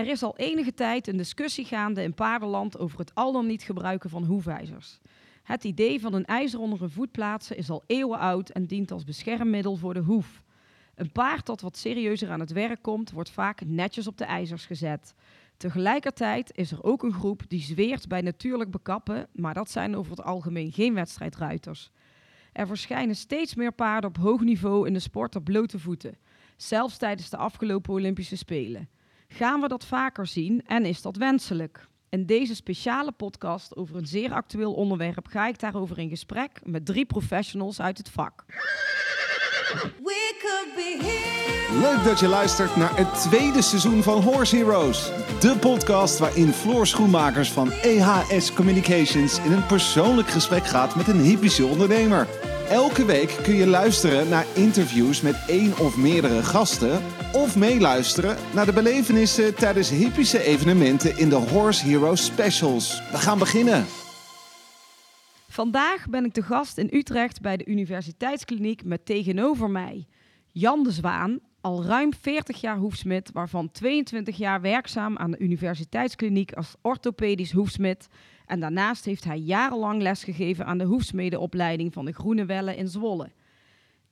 Er is al enige tijd een discussie gaande in paardenland over het al dan niet gebruiken van hoefijzers. Het idee van een ijzer onder een voet plaatsen is al eeuwen oud en dient als beschermmiddel voor de hoef. Een paard dat wat serieuzer aan het werk komt, wordt vaak netjes op de ijzers gezet. Tegelijkertijd is er ook een groep die zweert bij natuurlijk bekappen, maar dat zijn over het algemeen geen wedstrijdruiters. Er verschijnen steeds meer paarden op hoog niveau in de sport op blote voeten, zelfs tijdens de afgelopen Olympische Spelen. Gaan we dat vaker zien en is dat wenselijk? In deze speciale podcast over een zeer actueel onderwerp ga ik daarover in gesprek met drie professionals uit het vak. We could be here. Leuk dat je luistert naar het tweede seizoen van Horse Heroes. De podcast waarin Floor Schoenmakers van EHS Communications in een persoonlijk gesprek gaat met een hypische ondernemer. Elke week kun je luisteren naar interviews met één of meerdere gasten. Of meeluisteren naar de belevenissen tijdens hypische evenementen in de Horse Heroes Specials. We gaan beginnen. Vandaag ben ik de gast in Utrecht bij de Universiteitskliniek met tegenover mij Jan de Zwaan, al ruim 40 jaar hoefsmid, waarvan 22 jaar werkzaam aan de Universiteitskliniek als orthopedisch hoefsmid. En daarnaast heeft hij jarenlang lesgegeven aan de hoefsmedenopleiding van de Groene Welle in Zwolle.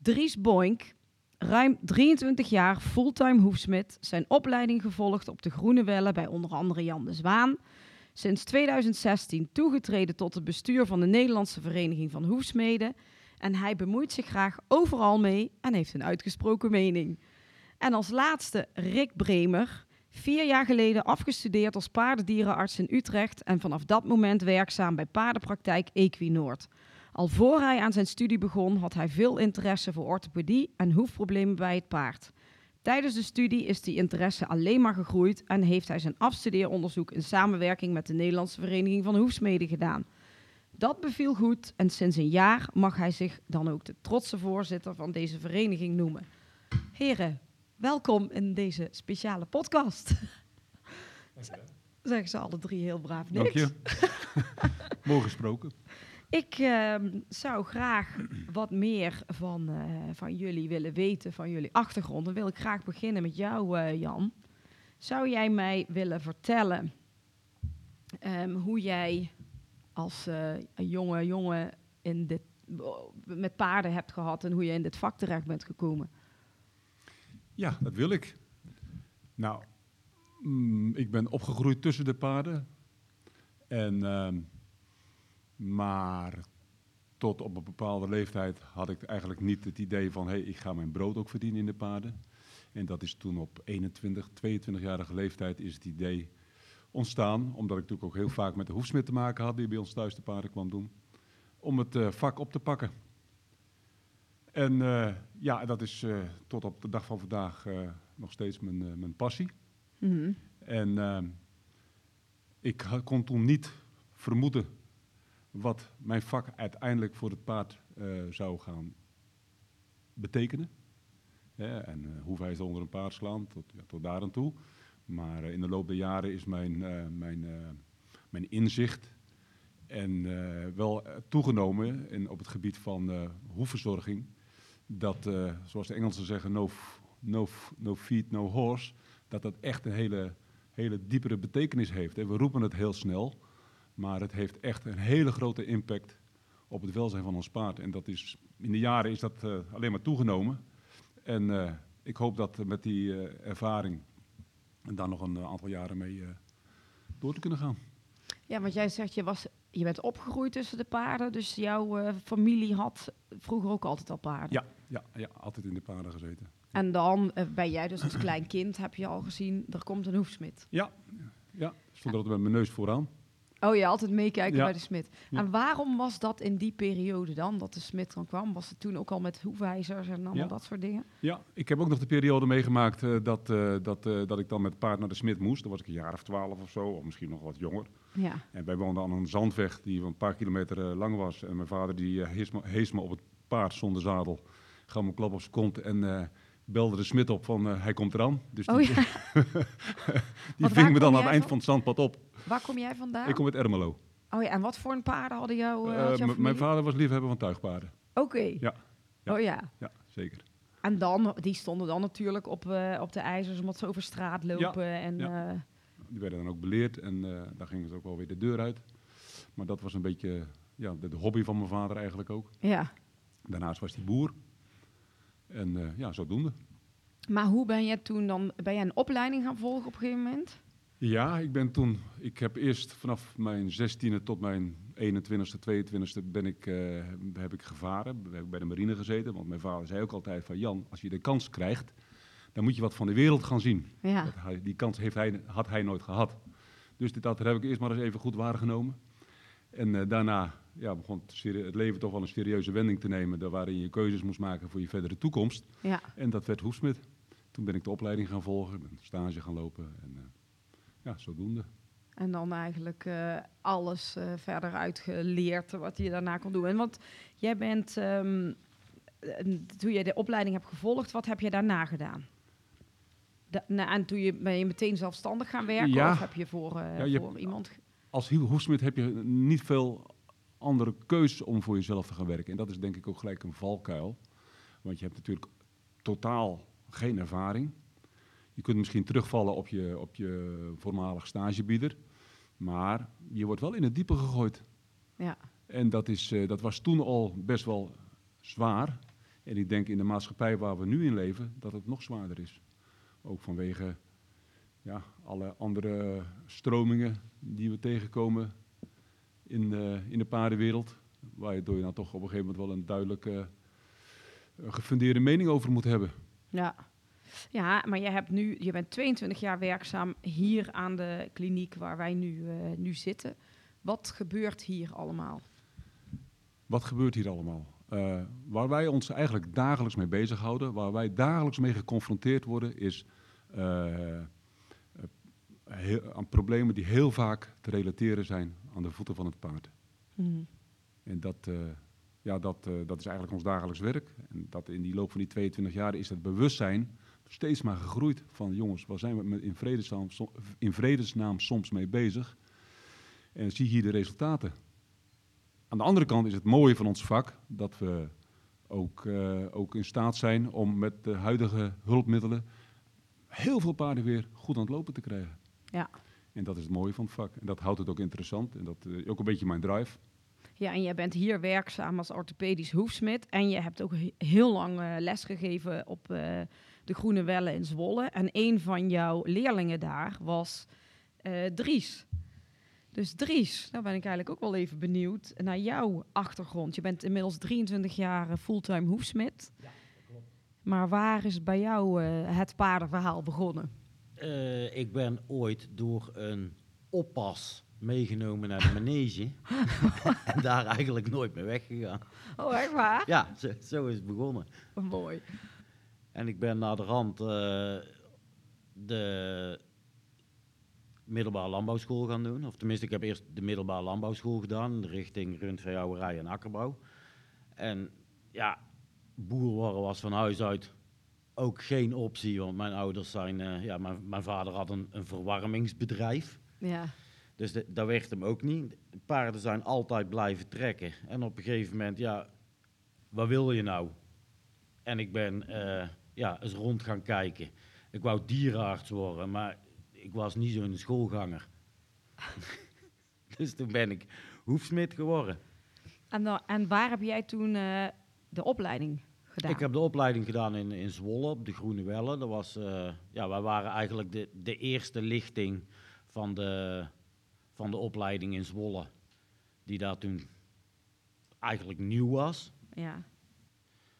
Dries Boink, ruim 23 jaar fulltime hoefsmid, zijn opleiding gevolgd op de Groene Welle bij onder andere Jan de Zwaan. Sinds 2016 toegetreden tot het bestuur van de Nederlandse Vereniging van Hoefsmeden. En hij bemoeit zich graag overal mee en heeft een uitgesproken mening. En als laatste Rick Bremer, vier jaar geleden afgestudeerd als paardendierenarts in Utrecht en vanaf dat moment werkzaam bij paardenpraktijk Equinoord. Al voor hij aan zijn studie begon had hij veel interesse voor orthopedie en hoefproblemen bij het paard. Tijdens de studie is die interesse alleen maar gegroeid en heeft hij zijn afstudeeronderzoek in samenwerking met de Nederlandse Vereniging van Hoefsmeden gedaan. Dat beviel goed en sinds een jaar mag hij zich dan ook de trotse voorzitter van deze vereniging noemen. Heren, welkom in deze speciale podcast. Zeggen ze alle drie heel braaf niks. Dank je. Mooi gesproken. Ik ehm, zou graag wat meer van, eh, van jullie willen weten, van jullie achtergrond. Dan wil ik graag beginnen met jou, eh, Jan. Zou jij mij willen vertellen ehm, hoe jij als eh, jonge jongen in dit, met paarden hebt gehad en hoe je in dit vak terecht bent gekomen? Ja, dat wil ik. Nou, mm, ik ben opgegroeid tussen de paarden. En, ehm, maar tot op een bepaalde leeftijd had ik eigenlijk niet het idee van... hé, hey, ik ga mijn brood ook verdienen in de paarden. En dat is toen op 21, 22-jarige leeftijd is het idee ontstaan. Omdat ik natuurlijk ook heel vaak met de hoefsmid te maken had... die bij ons thuis de paarden kwam doen. Om het eh, vak op te pakken. En eh, ja, dat is eh, tot op de dag van vandaag eh, nog steeds mijn, mijn passie. Mhm. En ik kon toen niet vermoeden wat mijn vak uiteindelijk voor het paard zou gaan betekenen. Hè, en hoe wij ze onder een paard slaan, tot, ja, tot daar aan toe. Maar in de loop der jaren is mijn, mijn, mijn inzicht en wel toegenomen in, op het gebied van hoefverzorging. Dat, eh, zoals de Engelsen zeggen, no, no, no feet, no horse. Dat dat echt een hele, hele diepere betekenis heeft. We roepen het heel snel, maar het heeft echt een hele grote impact op het welzijn van ons paard. En dat is, in de jaren is dat eh, alleen maar toegenomen. En eh, ik hoop dat met die ervaring en daar nog een aantal jaren mee door te kunnen gaan. Ja, want jij zegt, je, was, je bent opgegroeid tussen de paarden, dus jouw familie had vroeger ook altijd al paarden. Ja, ja, ja, altijd in de paarden gezeten. En dan eh, ben jij dus als klein kind, heb je al gezien, er komt een hoefsmid. Ja, ja. stond er altijd met mijn neus vooraan. Oh ja, altijd meekijken Ja. bij de smid. Ja. En waarom was dat in die periode dan, dat de smid dan kwam? Was het toen ook al met hoefijzers en allemaal Ja. dat soort dingen? Ja, ik heb ook nog de periode meegemaakt eh, dat, eh, dat, dat ik dan met paard naar de smid moest. Dan was ik een jaar of twaalf of zo, of misschien nog wat jonger. Ja. En wij woonden aan een zandweg die een paar kilometer lang was. En mijn vader die hees, me, hees me op het paard zonder zadel. Gaf me een klap op zijn kont en eh, belde de smid op van eh, hij komt eraan. Dus Oh die, ja, die ving me dan aan het eind van? het zandpad op. waar kom jij vandaan? Ik kom uit Ermelo. Oh ja, en wat voor een paarden hadden jou, eh, had mijn vader was liefhebber van tuigpaarden. Oké. Ja. Ja. Oh ja. Ja, zeker. En dan, die stonden dan natuurlijk op, op de ijzers, omdat ze over straat lopen. en, ja. die werden dan ook beleerd en daar gingen ze ook wel weer de deur uit. Maar dat was een beetje ja, de, de hobby van mijn vader eigenlijk ook. Ja. Daarnaast was hij boer. En eh, ja, zodoende. Maar hoe ben je toen dan, ben jij een opleiding gaan volgen op een gegeven moment? Ja, ik ben toen, ik heb eerst vanaf mijn 16e tot mijn 21ste, 22ste ben ik, eh, heb ik gevaren. Heb ik bij de marine gezeten. Want mijn vader zei ook altijd van Jan, als je de kans krijgt, dan moet je wat van de wereld gaan zien. Ja. Dat hij, die kans heeft hij, had hij nooit gehad. Dus dit, dat heb ik eerst maar eens even goed waargenomen. En eh, daarna ja, begon het, leven toch wel een serieuze wending te nemen. daar Waarin je keuzes moest maken voor je verdere toekomst. Ja. En dat werd Hoefsmid. Toen ben ik de opleiding gaan volgen, ben stage gaan lopen. En eh, ja, zodoende. En dan eigenlijk eh, alles eh, verder uitgeleerd wat je daarna kon doen. En want jij bent, ehm, eh, toen je de opleiding hebt gevolgd, wat heb je daarna gedaan? Da- na- en toen je, ben je meteen zelfstandig gaan werken? Ja. Of heb je voor, Ja, je voor hebt- iemand... Als hoefsmid heb je niet veel andere keus om voor jezelf te gaan werken. En dat is denk ik ook gelijk een valkuil. Want je hebt natuurlijk totaal geen ervaring. Je kunt misschien terugvallen op je, op je voormalig stagebieder. Maar je wordt wel in het diepe gegooid. Ja. En dat, is, eh, dat was toen al best wel zwaar. En ik denk in de maatschappij waar we nu in leven, dat het nog zwaarder is. Ook vanwege ja, alle andere stromingen die we tegenkomen in de, in de paardenwereld. Waardoor je dan toch op een gegeven moment wel een duidelijke, eh, gefundeerde mening over moet hebben. Ja. Ja, maar je, hebt nu, je bent 22 jaar werkzaam hier aan de kliniek waar wij nu, eh, nu zitten. Wat gebeurt hier allemaal? Wat gebeurt hier allemaal? Eh, waar wij ons eigenlijk dagelijks mee bezighouden, waar wij dagelijks mee geconfronteerd worden, is eh, eh, heel- aan problemen die heel vaak te relateren zijn aan de voeten van het paard. Mhm. En dat, eh, ja, dat, eh, dat is eigenlijk ons dagelijks werk. En dat in die loop van die 22 jaar is het bewustzijn steeds maar gegroeid van jongens, waar zijn we met in, vredesnaam, in vredesnaam soms mee bezig? En zie hier de resultaten. Aan de andere kant is het mooie van ons vak dat we ook, eh, ook in staat zijn om met de huidige hulpmiddelen heel veel paarden weer goed aan het lopen te krijgen. Ja. En dat is het mooie van het vak. En dat houdt het ook interessant. En dat is ook een beetje mijn drive. Ja, en jij bent hier werkzaam als orthopedisch hoefsmid. En je hebt ook he- heel lang eh, lesgegeven op eh, de Groene Welle in Zwolle. En een van jouw leerlingen daar was eh, Dries. Dus Dries, daar ben ik eigenlijk ook wel even benieuwd naar jouw achtergrond. Je bent inmiddels 23 jaar eh, fulltime hoefsmid. Maar waar is bij jou eh, het paardenverhaal begonnen? Eh, ik ben ooit door een oppas meegenomen naar de manege. en daar eigenlijk nooit meer weggegaan. Oh, echt waar? Ja, zo, zo is het begonnen. Mooi. En ik ben naar de rand eh, de middelbare landbouwschool gaan doen. Of tenminste, ik heb eerst de middelbare landbouwschool gedaan, richting rundveehouderij en akkerbouw. En ja, boer worden was van huis uit ook geen optie, want mijn ouders zijn, eh, ja, mijn, mijn vader had een, een verwarmingsbedrijf. Ja. Dus de- dat werd hem ook niet. Paarden zijn altijd blijven trekken. En op een gegeven moment, ja, wat wil je nou? En ik ben eh, ja, eens rond gaan kijken. Ik wou dierenarts worden, maar ik was niet zo'n schoolganger. dus toen ben ik hoefsmid geworden. En, dan, en waar heb jij toen eh, de opleiding gedaan? Ik heb de opleiding gedaan in, in Zwolle, op de Groene Welle. Dat was, eh, ja, wij waren eigenlijk de, de eerste lichting van de, van de opleiding in Zwolle. Die daar toen eigenlijk nieuw was. Ja.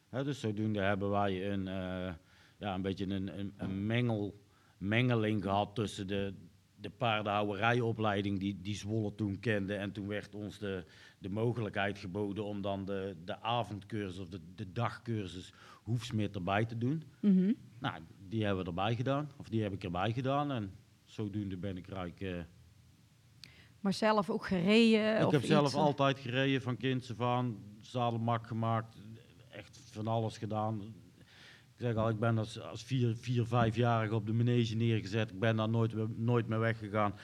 Hè, dus zodoende hebben wij een, eh, ja, een beetje een, een, een mengel, mengeling gehad tussen de, de paardenhouderijopleiding die, die Zwolle toen kende. En toen werd ons de, de mogelijkheid geboden om dan de, de avondcursus of de, de dagcursus hoefsmid erbij te doen. Mhm. Nou, die hebben we erbij gedaan, of die heb ik erbij gedaan. En zodoende ben ik rijk. eh, Maar zelf ook gereden? ik of heb zelf altijd gereden van kinds af aan, zadelmak gemaakt, echt van alles gedaan. Ik zeg al, ik ben als, als vier, vier, vijfjarige op de manege neergezet. Ik ben daar nooit, nooit meer weggegaan.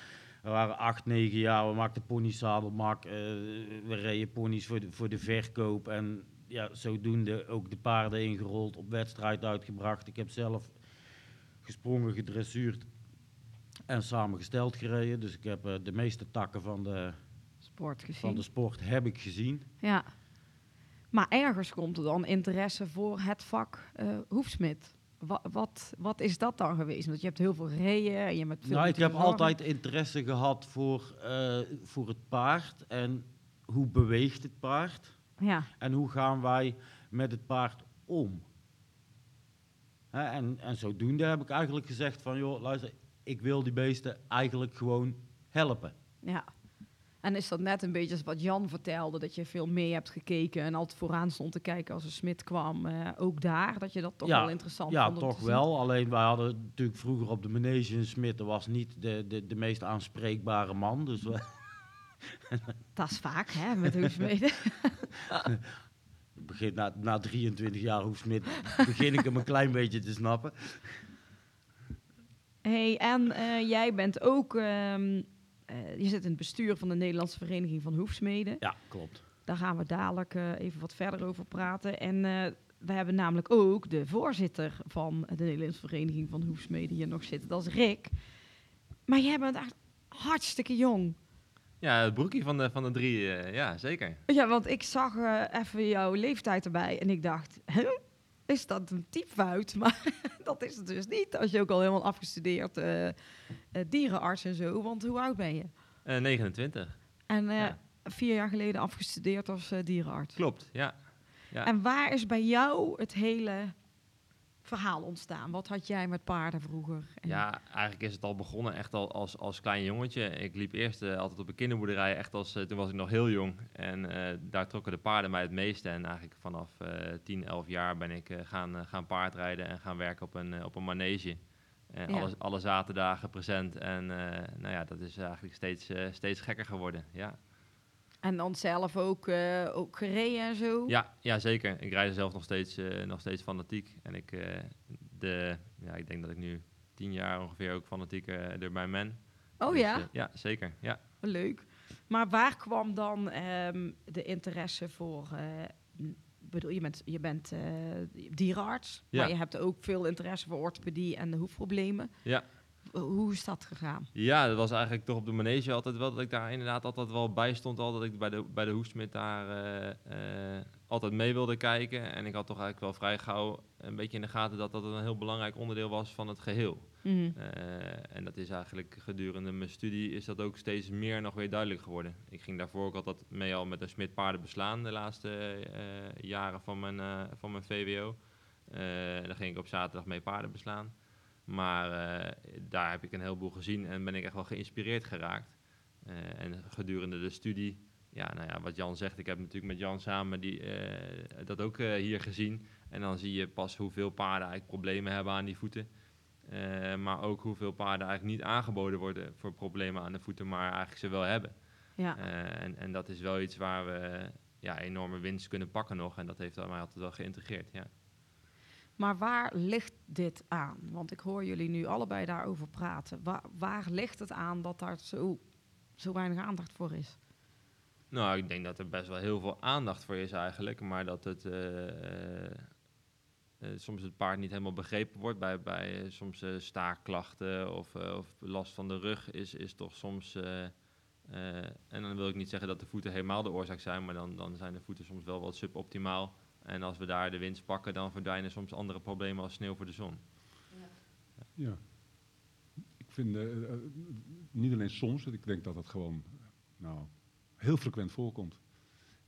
We waren acht, negen jaar, we maakten pony's zadelmak. eh, we reden pony's voor de, voor de verkoop. En ja, zodoende ook de paarden ingerold, op wedstrijd uitgebracht. Ik heb zelf gesprongen, gedressuurd. en samengesteld gereden. Dus ik heb eh, de meeste takken van de, Sport gezien. van de sport heb ik gezien. Ja. Maar ergens komt er dan interesse voor het vak eh hoefsmid. Wat, wat, wat is dat dan geweest? Want je hebt heel veel gereden en je hebt veel Nou, ik heb altijd interesse gehad voor, eh, voor het paard en hoe beweegt het paard. Ja, En hoe gaan wij met het paard om? Hè, en, en zodoende heb ik eigenlijk gezegd van, joh, luister, ik wil die beesten eigenlijk gewoon helpen. ja. En is dat net een beetje wat Jan vertelde, dat je veel mee hebt gekeken en altijd vooraan stond te kijken als een smid kwam. eh, ook daar, dat je dat toch Ja, wel interessant ja, vond om toch zien. wel. Alleen wij hadden natuurlijk vroeger op de manege een smid, dat was niet de, de, de meest aanspreekbare man. Dus we, Dat is vaak, hè, met hoefsmeden. begin, na, na 23 jaar hoefsmid begin ik hem een klein beetje te snappen. hey, en eh, jij bent ook, ehm, eh, je zit in het bestuur van de Nederlandse Vereniging van Hoefsmeden. Ja, klopt. Daar gaan we dadelijk eh, even wat verder over praten. En eh, we hebben namelijk ook de voorzitter van de Nederlandse Vereniging van Hoefsmeden hier nog zitten. Dat is Rick. Maar jij bent echt hartstikke jong. Ja, het broekje van de, van de drie, ja, zeker. Ja, want ik zag even jouw leeftijd erbij en ik dacht, huh? Is dat een typfout? Maar dat is het dus niet. Als je ook al helemaal afgestudeerd eh, eh, dierenarts en zo. Want hoe oud ben je? Eh 29. En eh, Ja. vier jaar geleden afgestudeerd als dierenarts. Klopt, ja. ja. En waar is bij jou het hele verhaal ontstaan? Wat had jij met paarden vroeger? En- Ja, eigenlijk is het al begonnen echt al als, als klein jongetje. Ik liep eerst eh, altijd op een kinderboerderij, echt als, eh, toen was ik nog heel jong. En eh, daar trokken de paarden mij het meeste. En eigenlijk vanaf eh 10, 11 jaar ben ik gaan, gaan paardrijden en gaan werken op een, op een manege. Ja. alle, alle zaterdagen present. En nou ja, dat is eigenlijk steeds, steeds gekker geworden, ja. En dan zelf ook, eh, ook gereden en zo? Ja, ja, zeker. Ik rijd zelf nog steeds, eh, nog steeds fanatiek. En ik, eh, de, ja, ik denk dat ik nu tien jaar ongeveer ook fanatiek erbij ben. Oh Dus, ja, ja, zeker. Ja. leuk. Maar waar kwam dan ehm, de interesse voor? bedoel, je bent, je bent dierenarts, Ja. maar je hebt ook veel interesse voor orthopedie en de hoefproblemen. Ja. Hoe is dat gegaan? ja, dat was eigenlijk toch op de manege altijd wel dat ik daar inderdaad altijd wel bij stond. Al dat ik bij de, bij de hoefsmid daar eh, eh, altijd mee wilde kijken. En ik had toch eigenlijk wel vrij gauw een beetje in de gaten dat dat een heel belangrijk onderdeel was van het geheel. Mhm. Eh, en dat is eigenlijk gedurende mijn studie is dat ook steeds meer nog weer duidelijk geworden. Ik ging daarvoor ook altijd mee al met een smid paarden beslaan de laatste jaren van mijn, van mijn VWO. En dan ging ik op zaterdag mee paarden beslaan. Maar eh, daar heb ik een heleboel gezien en ben ik echt wel geïnspireerd geraakt. Eh, en gedurende de studie, ja, nou ja, wat Jan zegt, ik heb natuurlijk met Jan samen die, eh, dat ook hier gezien. En dan zie je pas hoeveel paarden eigenlijk problemen hebben aan die voeten. Maar ook hoeveel paarden eigenlijk niet aangeboden worden voor problemen aan de voeten, maar eigenlijk ze wel hebben. Ja. En, en dat is wel iets waar we ja, enorme winst kunnen pakken nog. En dat heeft mij altijd wel geïntegreerd. Ja. Maar waar ligt dit aan? Want ik hoor jullie nu allebei daarover praten. Waar, ligt het aan dat daar zo, zo weinig aandacht voor is? Nou, ik denk dat er best wel heel veel aandacht voor is eigenlijk. Maar dat het eh, eh, eh, soms het paard niet helemaal begrepen wordt. Bij, bij soms staakklachten of, of last van de rug is, is toch soms... en dan wil ik niet zeggen dat de voeten helemaal de oorzaak zijn, maar dan, dan zijn de voeten soms wel wat suboptimaal. En als we daar de winst pakken, dan verdwijnen soms andere problemen als sneeuw voor de zon. Ja. Ik vind, eh, eh, niet alleen soms, ik denk dat dat gewoon nou, heel frequent voorkomt.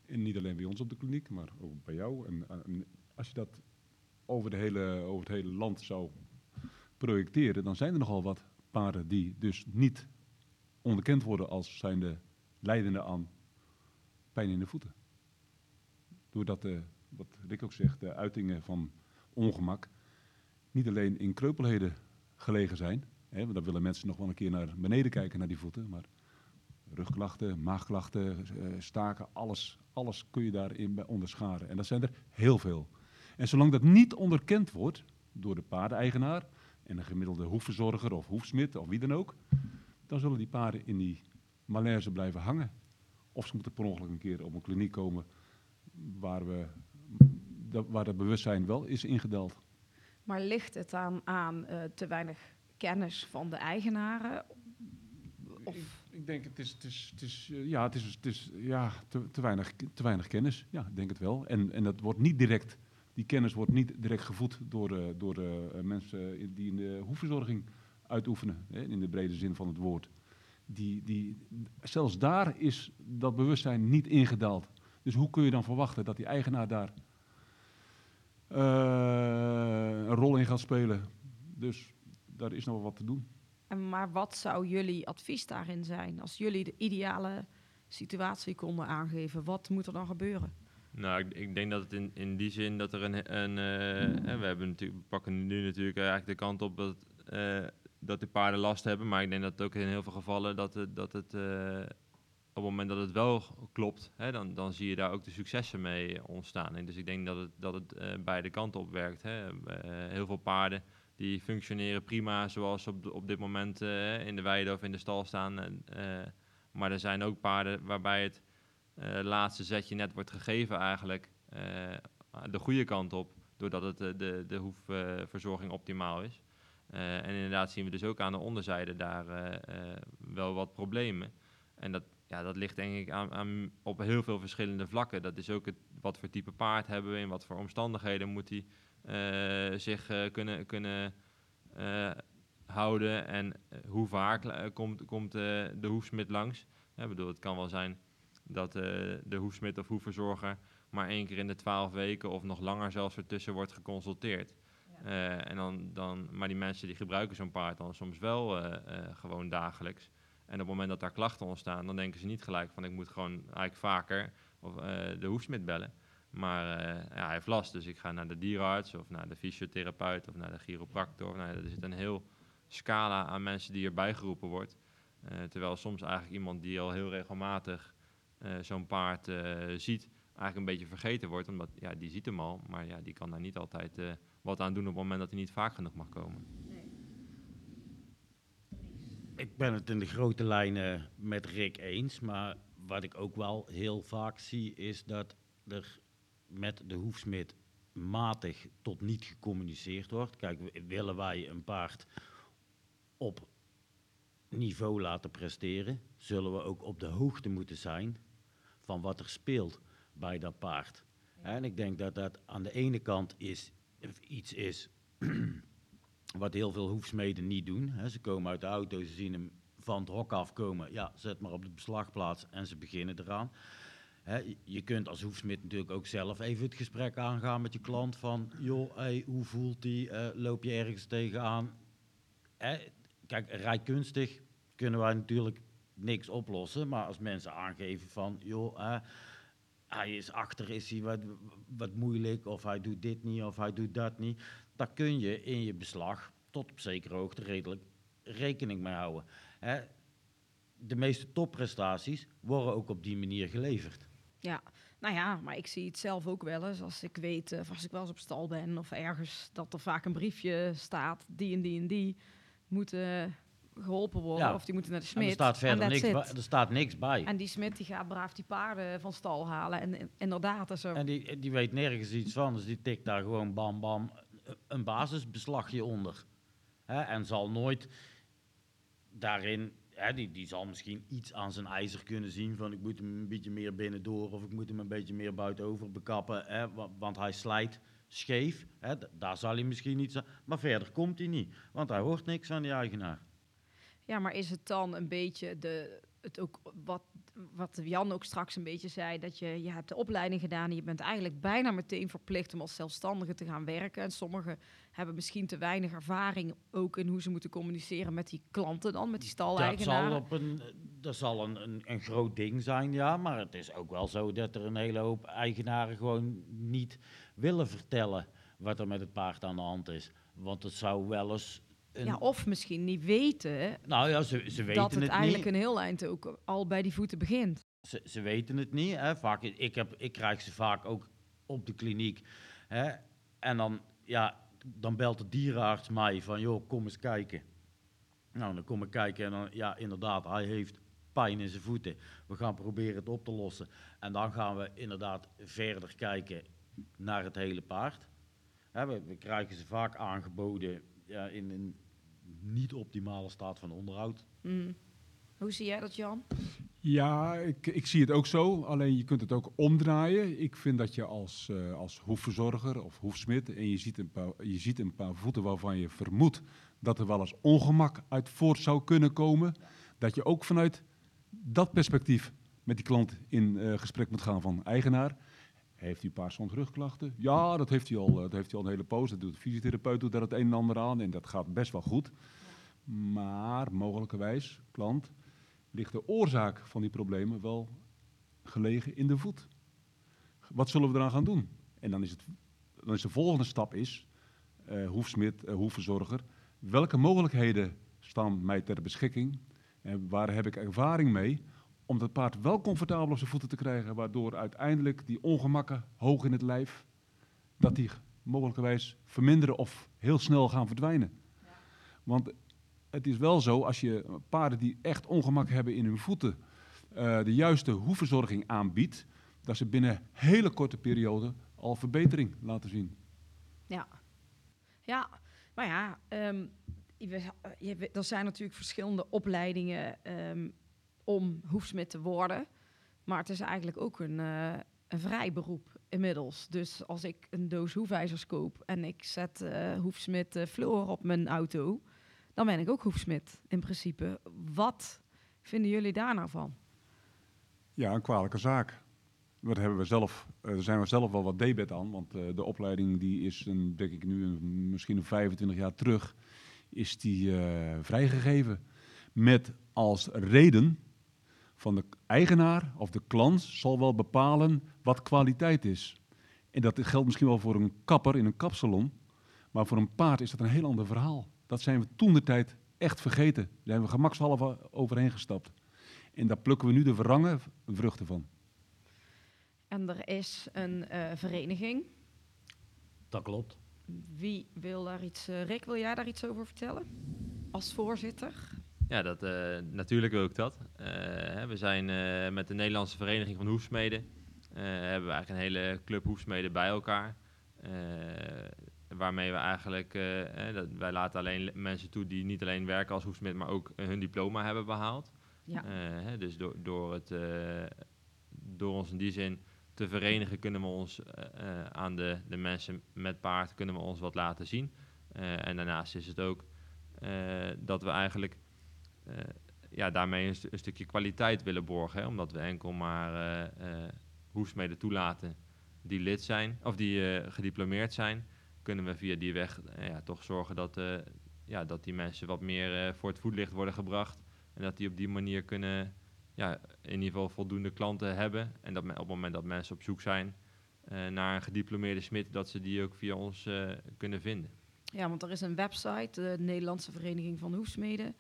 En niet alleen bij ons op de kliniek, maar ook bij jou. En, eh, en als je dat over, de hele, over het hele land zou projecteren, dan zijn er nogal wat paarden die dus niet onderkend worden als zijnde leidende aan pijn in de voeten. Doordat, de, wat Rick ook zegt, de uitingen van ongemak niet alleen in kreupelheden gelegen zijn. Hè, want dan willen mensen nog wel een keer naar beneden kijken, naar die voeten. Maar rugklachten, maagklachten, eh, staken, alles, alles kun je daarin onderscharen. En dat zijn er heel veel. En zolang dat niet onderkend wordt door de paardeneigenaar en een gemiddelde hoefverzorger of hoefsmid of wie dan ook, dan zullen die paarden in die malaise blijven hangen. Of ze moeten per ongeluk een keer op een kliniek komen waar, we, dat- waar het bewustzijn wel is ingedeld. Maar ligt het aan, aan eh, te weinig kennis van de eigenaren? Of, Ik, ik denk het is, het is, het is, eh, ja, het is, het is ja, te, te, weinig, te weinig kennis. Ja, ik denk het wel. En, en dat wordt niet direct, die kennis wordt niet direct gevoed door, eh, door mensen die in de hoefverzorging uitoefenen, hè, in de brede zin van het woord. Die, die, zelfs daar is dat bewustzijn niet ingedaald. Dus hoe kun je dan verwachten dat die eigenaar daar een rol in gaat spelen? Dus daar is nog wel wat te doen. en maar wat zou jullie advies daarin zijn? Als jullie de ideale situatie konden aangeven, wat moet er dan gebeuren? Nou, ik, ik denk dat het in, in die zin dat er een... een eh, hè, we, hebben natuurlijk, we pakken nu natuurlijk eigenlijk de kant op dat, eh, dat de paarden last hebben. Maar ik denk dat het ook in heel veel gevallen dat het... Dat het eh, op het moment dat het wel klopt, hè, dan, dan zie je daar ook de successen mee ontstaan. En dus ik denk dat het, dat het eh, beide kanten op werkt. Hè. Eh, heel veel paarden die functioneren prima zoals op, op dit moment eh, in de weide of in de stal staan. Maar er zijn ook paarden waarbij het laatste zetje net wordt gegeven eigenlijk de goede kant op, doordat het de, de hoefverzorging optimaal is. En inderdaad zien we dus ook aan de onderzijde daar wel wat problemen. En dat, ja, dat ligt denk ik aan, aan, op heel veel verschillende vlakken. Dat is ook het, wat voor type paard hebben we, in wat voor omstandigheden moet hij eh, zich eh, kunnen, kunnen eh, houden en hoe vaak komt, komt de hoefsmid langs. Ja, bedoel, het kan wel zijn dat de hoefsmid of hoefverzorger maar één keer in de twaalf weken of nog langer zelfs ertussen wordt geconsulteerd. En dan, dan, maar die mensen die gebruiken zo'n paard dan soms wel gewoon dagelijks. En op het moment dat daar klachten ontstaan, dan denken ze niet gelijk van ik moet gewoon eigenlijk vaker of, eh, de hoefsmid bellen. Maar eh, ja, hij heeft last, dus ik ga naar de dierenarts of naar de fysiotherapeut of naar de chiropractor. Nou, er zit een heel scala aan mensen die erbij geroepen wordt. Eh, terwijl soms eigenlijk iemand die al heel regelmatig zo'n paard ziet, eigenlijk een beetje vergeten wordt. Omdat ja, die ziet hem al, maar ja, die kan daar niet altijd wat aan doen op het moment dat hij niet vaak genoeg mag komen. Ik ben het in de grote lijnen met Rick eens, maar wat ik ook wel heel vaak zie is dat er met de hoefsmid matig tot niet gecommuniceerd wordt. Kijk, willen wij een paard op niveau laten presteren, zullen we ook op de hoogte moeten zijn van wat er speelt bij dat paard. En ik denk dat dat aan de ene kant is, iets is wat heel veel hoefsmeden niet doen. Hè. Ze komen uit de auto, ze zien hem van het hok afkomen. Ja, zet maar op de beslagplaats en ze beginnen eraan. Je- kunt als hoefsmid natuurlijk ook zelf even het gesprek aangaan met je klant van... joh, hoe voelt die? Eh, loop je ergens tegenaan? Hè, kijk, rijkunstig kunnen wij natuurlijk niks oplossen. Maar als mensen aangeven van... joh, hij is achter, is hij wat, wat moeilijk... of hij doet dit niet, of hij doet dat niet... daar kun je in je beslag tot op zekere hoogte redelijk rekening mee houden. Hè, de meeste topprestaties worden ook op die manier geleverd. Ja, nou ja, maar ik zie het zelf ook wel eens als ik weet, eh, of als ik wel eens op stal ben of ergens, dat er vaak een briefje staat, die en die en die moeten geholpen worden Ja. of die moeten naar de En smid. er staat verder En niks, bij, er staat niks bij. En die smid die gaat braaf die paarden van stal halen. En, en inderdaad, is er, En die, die weet nergens iets van, dus die tikt daar gewoon bam bam een basisbeslagje onder. Hè, en zal nooit daarin, hè, die, die zal misschien iets aan zijn ijzer kunnen zien van ik moet hem een beetje meer binnendoor of ik moet hem een beetje meer buitenover bekappen, hè, wa- want hij slijt scheef. Hè, daar zal hij misschien iets aan, maar verder komt hij niet, want hij hoort niks van die eigenaar. Ja, maar is het dan een beetje de, het ook wat, wat Jan ook straks een beetje zei, dat je, je hebt de opleiding gedaan en je bent eigenlijk bijna meteen verplicht om als zelfstandige te gaan werken. En sommigen hebben misschien te weinig ervaring ook in hoe ze moeten communiceren met die klanten dan, met die Dat zal, stal-eigenaren. op een, dat zal een, een, een groot ding zijn, ja. Maar het is ook wel zo dat er een hele hoop eigenaren gewoon niet willen vertellen wat er met het paard aan de hand is. Want het zou wel eens. Een, Ja, of misschien niet weten nou ja, ze, ze weten dat het, het, eigenlijk niet. een heel eind ook al bij die voeten begint. Ze, ze weten het niet. Hè. Vaak, ik, heb, ik krijg ze vaak ook op de kliniek. Hè. En dan, ja, dan belt de dierenarts mij van, joh, kom eens kijken. Nou, dan kom ik kijken en dan, ja, inderdaad, hij heeft pijn in zijn voeten. We gaan proberen het op te lossen. En dan gaan we inderdaad verder kijken naar het hele paard. Hè, we, we krijgen ze vaak aangeboden ja, in een niet optimale staat van onderhoud. Mm. Hoe zie jij dat, Jan? Ja, ik, ik zie het ook zo. Alleen je kunt het ook omdraaien. Ik vind dat je als, eh, als hoefverzorger of hoefsmid... en je ziet, een paar, je ziet een paar voeten waarvan je vermoedt... dat er wel eens ongemak uit voort zou kunnen komen... dat je ook vanuit dat perspectief met die klant in eh, gesprek moet gaan van eigenaar. Heeft hij een paar soms rugklachten? Ja, dat heeft hij al, eh, dat heeft hij al een hele poos. Dat doet de fysiotherapeut doet daar het een en ander aan en dat gaat best wel goed. Maar mogelijkerwijs, klant, ligt de oorzaak van die problemen wel gelegen in de voet. Wat zullen we eraan gaan doen? En dan is, het, dan is de volgende stap is, eh hoefsmid, eh, hoefverzorger, welke mogelijkheden staan mij ter beschikking en waar heb ik ervaring mee om dat paard wel comfortabel op zijn voeten te krijgen, waardoor uiteindelijk die ongemakken hoog in het lijf, dat die mogelijkerwijs verminderen of heel snel gaan verdwijnen. Want het is wel zo, als je paarden die echt ongemak hebben in hun voeten, eh, de juiste hoefverzorging aanbiedt, dat ze binnen een hele korte periode al verbetering laten zien. Ja. Ja, maar ja, ehm, je- er zijn natuurlijk verschillende opleidingen ehm, om hoefsmid te worden. Maar het is eigenlijk ook een, eh, een vrij beroep inmiddels. Dus als ik een doos hoefijzers koop en ik zet eh hoefsmid eh, Floor op mijn auto, dan ben ik ook hoefsmid in principe. Wat vinden jullie daar nou van? Ja, een kwalijke zaak. Daar hebben we zelf, daar zijn we zelf wel wat debet aan, want de opleiding die is, een, denk ik nu, misschien een 25 jaar terug, is die vrijgegeven. Met als reden van de eigenaar of de klant zal wel bepalen wat kwaliteit is. En dat geldt misschien wel voor een kapper in een kapsalon, maar voor een paard is dat een heel ander verhaal. Dat zijn we toen de tijd echt vergeten. Daar zijn we gemakshalve overheen gestapt. En daar plukken we nu de verrangen vruchten van. En er is een eh, vereniging. Dat klopt. Wie wil daar iets... eh, Rick, wil jij daar iets over vertellen? Als voorzitter? Ja, dat, eh, natuurlijk wil ik dat. Eh, we zijn eh, met de Nederlandse Vereniging van Hoefsmeden. hebben we eigenlijk een hele club hoefsmeden bij elkaar. Waarmee we eigenlijk, eh, dat, wij laten alleen le- mensen toe die niet alleen werken als hoefsmid, maar ook hun diploma hebben behaald. Ja. Dus door, door, het, door ons in die zin te verenigen, kunnen we ons aan de, de mensen met paard kunnen we ons wat laten zien. En daarnaast is het ook dat we eigenlijk ja, daarmee een, een stukje kwaliteit willen borgen. Hè, omdat we enkel maar eh eh hoefsmeden toelaten die lid zijn, of die eh, gediplomeerd zijn, kunnen we via die weg eh, ja, toch zorgen dat, eh, ja, dat die mensen wat meer eh, voor het voetlicht worden gebracht. En dat die op die manier kunnen, ja, in ieder geval voldoende klanten hebben. En dat me- op het moment dat mensen op zoek zijn eh, naar een gediplomeerde smid, dat ze die ook via ons eh, kunnen vinden. Ja, want er is een website, de Nederlandse Vereniging van Hoefsmeden.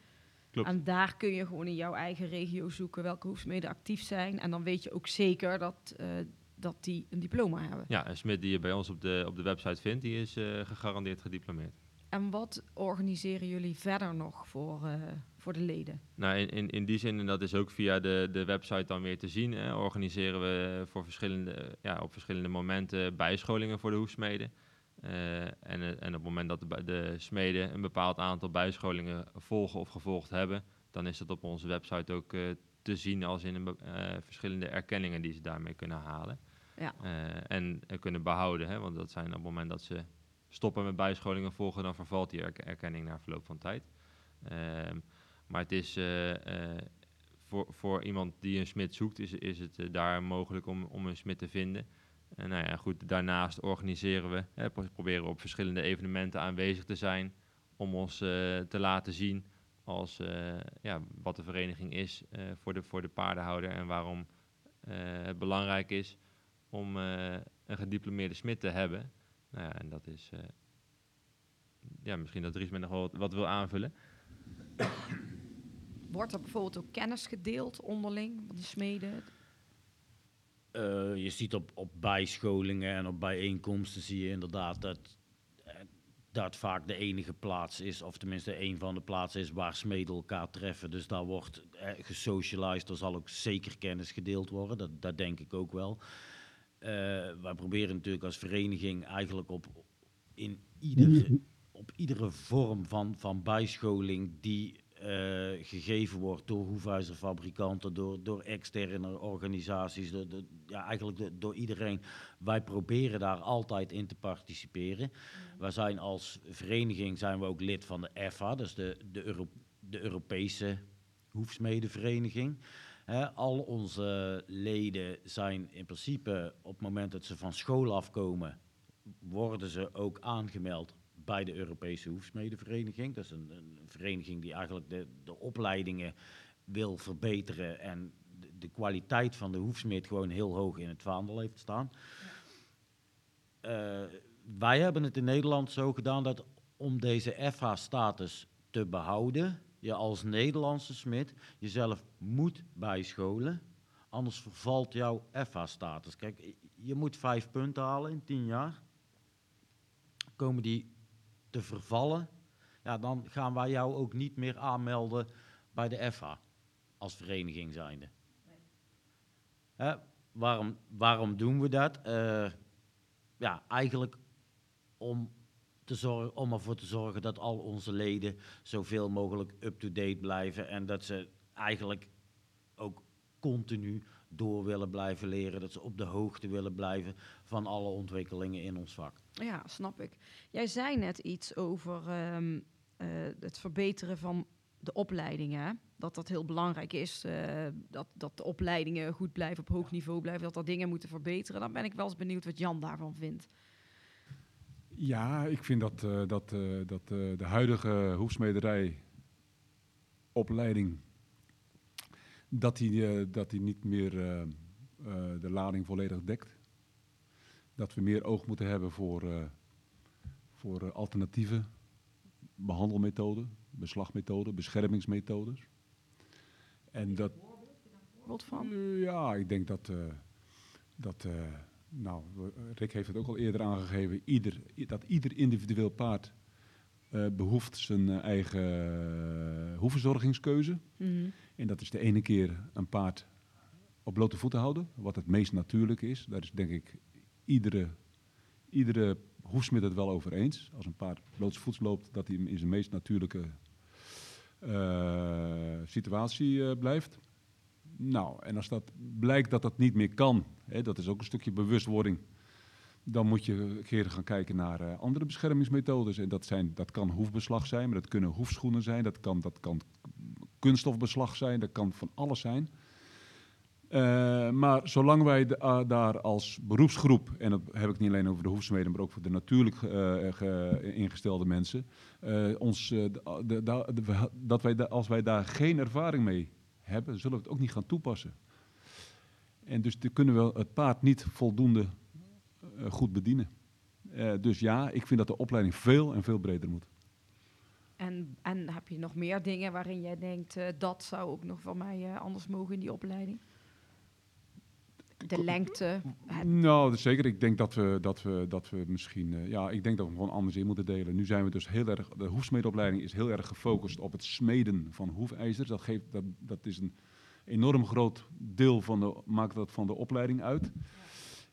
Klopt. En daar kun je gewoon in jouw eigen regio zoeken welke hoefsmeden actief zijn. En dan weet je ook zeker dat, eh, dat die een diploma hebben. Ja, een smid die je bij ons op de, op de website vindt, die is eh, gegarandeerd gediplomeerd. En wat organiseren jullie verder nog voor, eh, voor de leden? Nou, in, in, in die zin, en dat is ook via de, de website dan weer te zien, hè, organiseren we voor verschillende, ja, op verschillende momenten bijscholingen voor de hoefsmeden. Eh, en, eh, en op het moment dat de, smeden een bepaald aantal bijscholingen volgen of gevolgd hebben, dan is dat op onze website ook eh, te zien als in een, verschillende erkenningen die ze daarmee kunnen halen. Ja. En kunnen behouden, hè, want dat zijn op het moment dat ze stoppen met bijscholingen volgen, dan vervalt die erk- erkenning na verloop van tijd. Ehm, maar het is voor, voor iemand die een smid zoekt, is, is het daar mogelijk om, om een smid te vinden. En nou ja, goed, daarnaast organiseren we, hè, pro- proberen we op verschillende evenementen aanwezig te zijn om ons eh, te laten zien als, eh, ja, wat de vereniging is eh, voor, de, voor de paardenhouder en waarom het belangrijk is om een gediplomeerde smid te hebben. Nou ja, en dat is, ja, misschien dat Dries me nog wel wat, wil aanvullen. Wordt er bijvoorbeeld ook kennis gedeeld onderling de smeden? Eh, je ziet op, op bijscholingen en op bijeenkomsten zie je inderdaad dat eh, dat vaak de enige plaats is, of tenminste een van de plaatsen is waar smeden elkaar treffen. Dus daar wordt eh, gesocialized, er zal ook zeker kennis gedeeld worden, dat, dat denk ik ook wel. Eh wij proberen natuurlijk als vereniging eigenlijk op in ieder, op iedere vorm van, van bijscholing die eh, gegeven wordt door hoefijzerfabrikanten, door, door externe organisaties, door, door- ja, eigenlijk door, door iedereen. Wij proberen daar altijd in te participeren. Wij zijn als vereniging zijn we ook lid van de EFA, dus de, de, Euro- de Europese hoefsmedenvereniging. Hè, al onze leden zijn in principe op het moment dat ze van school afkomen, worden ze ook aangemeld bij de Europese Hoefsmedenvereniging. Dat is een, een vereniging die eigenlijk de, de opleidingen wil verbeteren en de, de kwaliteit van de hoefsmid gewoon heel hoog in het vaandel heeft staan. Eh, wij hebben het in Nederland zo gedaan dat om deze FH-status te behouden, je als Nederlandse smid jezelf moet bijscholen, anders vervalt jouw FH-status. Kijk, je moet vijf punten halen in tien jaar. Komen die te vervallen, ja, dan gaan wij jou ook niet meer aanmelden bij de FH als vereniging zijnde. Hè, waarom, waarom doen we dat? Eh, ja, eigenlijk om, te zorgen, om ervoor te zorgen dat al onze leden zoveel mogelijk up-to-date blijven en dat ze eigenlijk ook continu door willen blijven leren, dat ze op de hoogte willen blijven van alle ontwikkelingen in ons vak. Ja, snap ik. Jij zei net iets over ehm, eh, het verbeteren van de opleidingen. Dat dat heel belangrijk is. eh, dat, dat de opleidingen goed blijven, op hoog niveau blijven. Dat er dingen moeten verbeteren. Dan ben ik wel eens benieuwd wat Jan daarvan vindt. Ja, ik vind dat, eh, dat, eh, dat eh, de huidige hoefsmederij opleiding dat die, eh, dat die niet meer eh, eh, de lading volledig dekt. Dat we meer oog moeten hebben voor, voor alternatieve behandelmethoden, beslagmethoden, beschermingsmethodes. En dat, Voorbeeld van? Ja, ik denk dat, dat nou, Rick heeft het ook al eerder aangegeven, ieder, dat ieder individueel paard eh, behoeft zijn eh, eigen uh. En dat is de ene keer een paard op blote voeten houden, wat het meest natuurlijk is. Daar is denk ik iedere, iedere hoefsmid het wel over eens. Als een paard blootsvoets loopt, dat hij in zijn meest natuurlijke situatie blijft. Nou, en als dat blijkt dat dat niet meer kan, hè, dat is ook een stukje bewustwording, dan moet je keer gaan kijken naar eh, andere beschermingsmethodes. En dat, zijn, dat kan hoefbeslag zijn, maar dat kunnen hoefschoenen zijn, dat kan, dat kan kunststofbeslag zijn, dat kan van alles zijn. Eh, maar zolang wij ah, daar als beroepsgroep, en dat heb ik niet alleen over de hoefsmeden, maar ook voor de natuurlijk eh, ge- ingestelde mensen, ons, de- de- dat wij als wij daar geen ervaring mee hebben, zullen we het ook niet gaan toepassen. En dus kunnen we het paard niet voldoende goed bedienen. Eh, dus ja, ik vind dat de opleiding veel en veel breder moet. En, en heb je nog meer dingen waarin jij denkt... eh, dat zou ook nog van mij eh, anders mogen in die opleiding? De lengte. Nou, zeker. Ik denk dat we, dat we, dat we misschien. eh, ja, ik denk dat we hem gewoon anders in moeten delen. Nu zijn we dus heel erg. De hoefsmedeopleiding is heel erg gefocust op het smeden van hoefijzers. Dat, geeft, dat, dat is een enorm groot deel van de, maakt dat van de opleiding uit.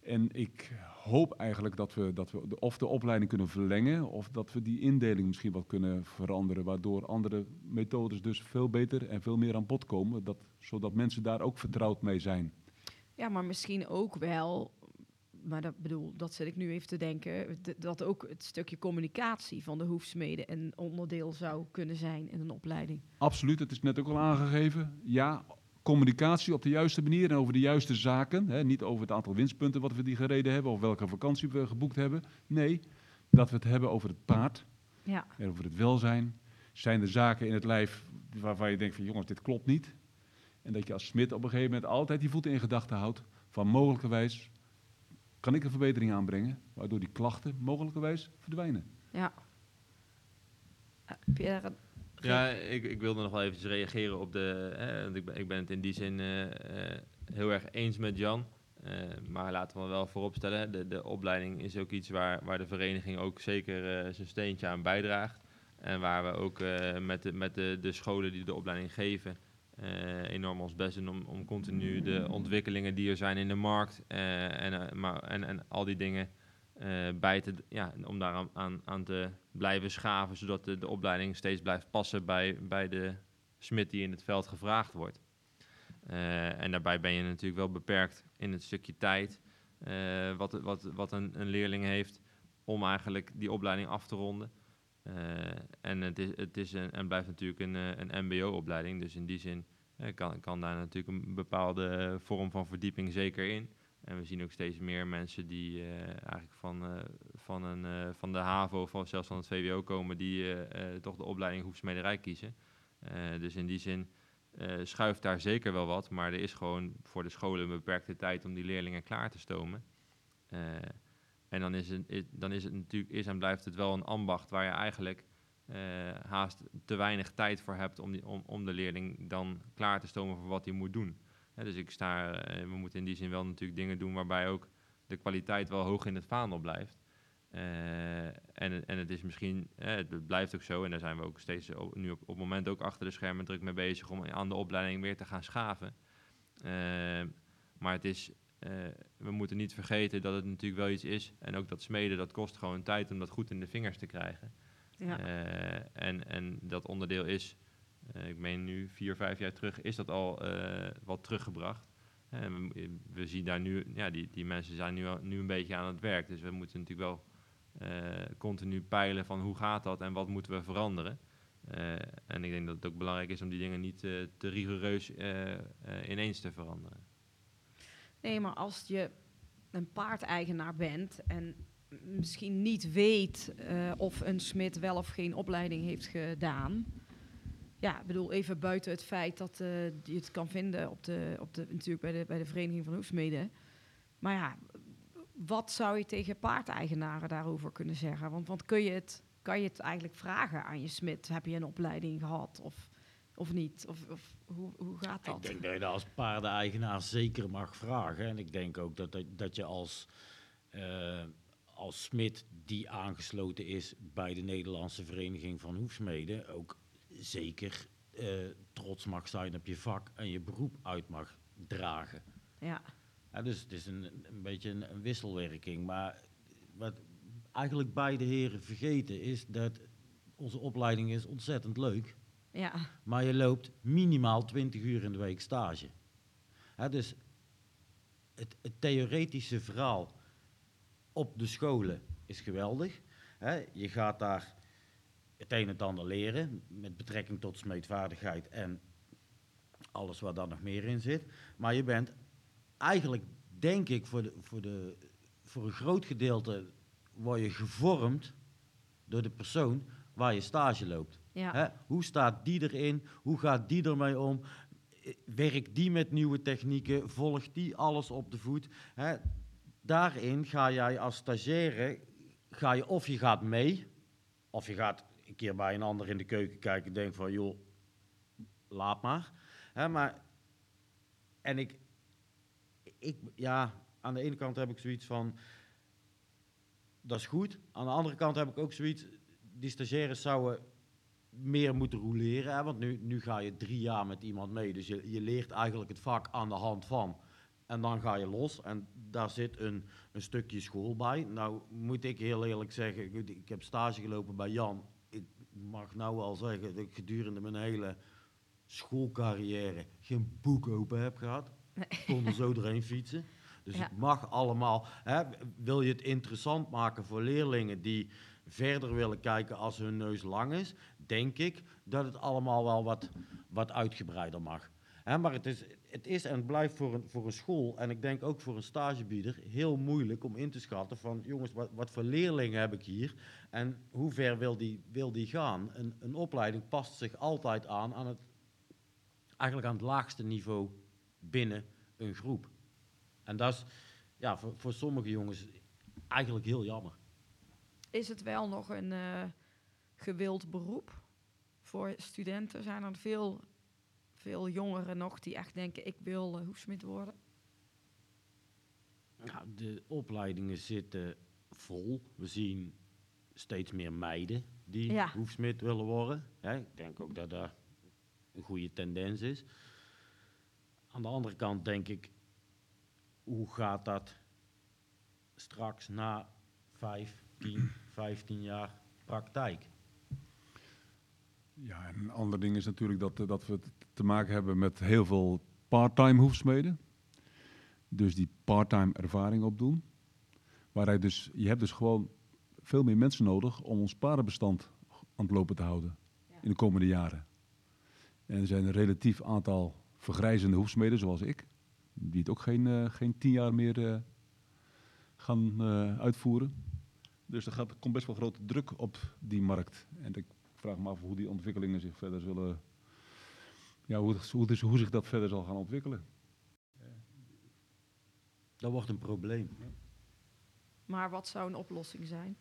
En ik hoop eigenlijk dat we, dat we de, of de opleiding kunnen verlengen, of dat we die indeling misschien wat kunnen veranderen, waardoor andere methodes dus veel beter en veel meer aan bod komen, dat, zodat mensen daar ook vertrouwd mee zijn. Ja, maar misschien ook wel... Maar dat bedoel, dat zit ik nu even te denken. Dat ook het stukje communicatie van de hoefsmeden een onderdeel zou kunnen zijn in een opleiding. Absoluut, het is net ook al aangegeven. Ja, communicatie op de juiste manier en over de juiste zaken. Hè, niet over het aantal winstpunten wat we die gereden hebben of welke vakantie we geboekt hebben. Nee, dat we het hebben over het paard Ja. en over het welzijn. Zijn er zaken in het lijf waarvan je denkt van jongens, dit klopt niet. En dat je als smid op een gegeven moment altijd die voeten in gedachten houdt. Van mogelijkerwijs kan ik een verbetering aanbrengen, waardoor die klachten mogelijkerwijs verdwijnen. Ja. Eh, Pierre, Ja, ik, ik wilde nog wel even reageren op de. Hè, want ik, ben, ik ben het in die zin eh, eh, heel erg eens met Jan. Eh, maar laten we wel vooropstellen, de, de opleiding is ook iets waar, waar de vereniging ook zeker zijn steentje aan bijdraagt. En waar we ook met, de, met de, de scholen die de opleiding geven enorm ons best doen om, om continu de ontwikkelingen die er zijn in de markt en, maar, en, en al die dingen bij te, ja, om daar aan, aan, te blijven schaven, zodat de, de opleiding steeds blijft passen bij, bij de smid die in het veld gevraagd wordt. Eh, en daarbij ben je natuurlijk wel beperkt in het stukje tijd eh, wat, wat, wat een, een leerling heeft om eigenlijk die opleiding af te ronden. Eh, en het is, het is een, en blijft natuurlijk een, eh, een MBO-opleiding, dus in die zin eh, kan, kan daar natuurlijk een bepaalde vorm van verdieping zeker in. En we zien ook steeds meer mensen die eh, eigenlijk van, eh, van, een, eh, van de HAVO of zelfs van het VWO komen, die toch de opleiding hoefsmederij kiezen. Dus in die zin schuift daar zeker wel wat, maar er is gewoon voor de scholen een beperkte tijd om die leerlingen klaar te stomen. En dan is, het, dan is het natuurlijk, is en blijft het wel een ambacht waar je eigenlijk haast te weinig tijd voor hebt om, om, om de leerling dan klaar te stomen voor wat hij moet doen. Dus ik sta, eh, we moeten in die zin wel natuurlijk dingen doen waarbij ook de kwaliteit wel hoog in het vaandel blijft. Eh, en, het- en het is misschien, eh, het blijft ook zo, en daar zijn we ook steeds o- nu op, op het moment ook achter de schermen druk mee bezig om aan de opleiding weer te gaan schaven. Eh, maar het is, we moeten niet vergeten dat het natuurlijk wel iets is, en ook dat smeden, dat kost gewoon tijd om dat goed in de vingers te krijgen. Ja. En, en dat onderdeel is, ik meen nu vier, vijf jaar terug, is dat al eh, wat teruggebracht. En we, we zien daar nu, ja, die, die mensen zijn nu, nu een beetje aan het werk. Dus we moeten natuurlijk wel eh, continu peilen van hoe gaat dat en wat moeten we veranderen. Eh, en ik denk dat het ook belangrijk is om die dingen niet eh, te rigoureus eh, eh, ineens te veranderen. Nee, maar als je een paardeigenaar bent en misschien niet weet eh, of een smid wel of geen opleiding heeft gedaan. Ja, ik bedoel, even buiten het feit dat eh, je het kan vinden op de, op de, natuurlijk bij de, bij de Vereniging van Hoefsmeden. Maar ja, wat zou je tegen paardeigenaren daarover kunnen zeggen? Want, want kun je het, kan je het eigenlijk vragen aan je smid? Heb je een opleiding gehad of, of niet? Of, of hoe, hoe gaat dat? Ik denk dat je dat als paardeneigenaar zeker mag vragen. En ik denk ook dat, dat, dat je als, eh, als smid die aangesloten is bij de Nederlandse Vereniging van Hoefsmeden ook zeker eh, trots mag zijn op je vak en je beroep uit mag dragen. Ja, Ja, dus het is een, een beetje een, een wisselwerking. Maar wat eigenlijk beide heren vergeten is dat onze opleiding is ontzettend leuk. ja, Maar je loopt minimaal 20 uur in de week stage. Dus het, het theoretische verhaal op de scholen is geweldig. Je gaat daar het een en het ander leren met betrekking tot smeedvaardigheid en alles wat daar nog meer in zit. Maar je bent eigenlijk, denk ik, voor, de, voor, de, voor een groot gedeelte word je gevormd door de persoon waar je stage loopt. ja. Hè, hoe staat die erin? Hoe gaat die ermee om? Werkt die met nieuwe technieken? Volgt die alles op de voet? Hè, daarin ga jij als stagiaire, ga je of je gaat mee, of je gaat een keer bij een ander in de keuken kijken en denkt van, joh, laat maar. Hè, maar en ik, ik, ja, aan de ene kant heb ik zoiets van, dat is goed. Aan de andere kant heb ik ook zoiets, die stagiaires zouden meer moeten roleren. Hè? Want nu, nu ga je drie jaar met iemand mee. Dus je, je leert eigenlijk het vak aan de hand van. En dan ga je los. En daar zit een, een stukje school bij. Nou moet ik heel eerlijk zeggen, ik heb stage gelopen bij Jan. Ik mag nou wel zeggen dat ik gedurende mijn hele schoolcarrière geen boek open heb gehad. Ik kon er zo doorheen fietsen. Dus Ja. het mag allemaal. Hè? Wil je het interessant maken voor leerlingen die verder willen kijken als hun neus lang is, denk ik dat het allemaal wel wat, wat uitgebreider mag. Maar het is, het is en blijft voor een, voor een school en ik denk ook voor een stagebieder heel moeilijk om in te schatten van jongens, wat, wat voor leerlingen heb ik hier en hoe ver wil die, wil die gaan. Een, een opleiding past zich altijd aan aan het, eigenlijk aan het laagste niveau binnen een groep. En dat is ja, voor, voor sommige jongens eigenlijk heel jammer. Is het wel nog een eh, gewild beroep voor studenten? Zijn er veel, veel jongeren nog die echt denken, ik wil uh, hoefsmid worden? Nou, de opleidingen zitten vol. We zien steeds meer meiden die Ja. hoefsmid willen worden. Ik denk ook dat dat een goede tendens is. Aan de andere kant denk ik, hoe gaat dat straks na 5, 10, 15 jaar praktijk. Ja, en een ander ding is natuurlijk dat, eh, dat we te maken hebben met heel veel part-time hoefsmeden. Dus die part-time ervaring opdoen. Waar hij dus, je hebt dus gewoon veel meer mensen nodig om ons paardenbestand aan het lopen te houden in de komende jaren. En er zijn een relatief aantal vergrijzende hoefsmeden, zoals ik, die het ook geen, eh, geen tien jaar meer eh, gaan uitvoeren. Dus er gaat, komt best wel grote druk op die markt. En ik vraag me af hoe die ontwikkelingen zich verder zullen. Ja, hoe, hoe, dus- hoe zich dat verder zal gaan ontwikkelen. Dat wordt een probleem. Maar wat zou een oplossing zijn?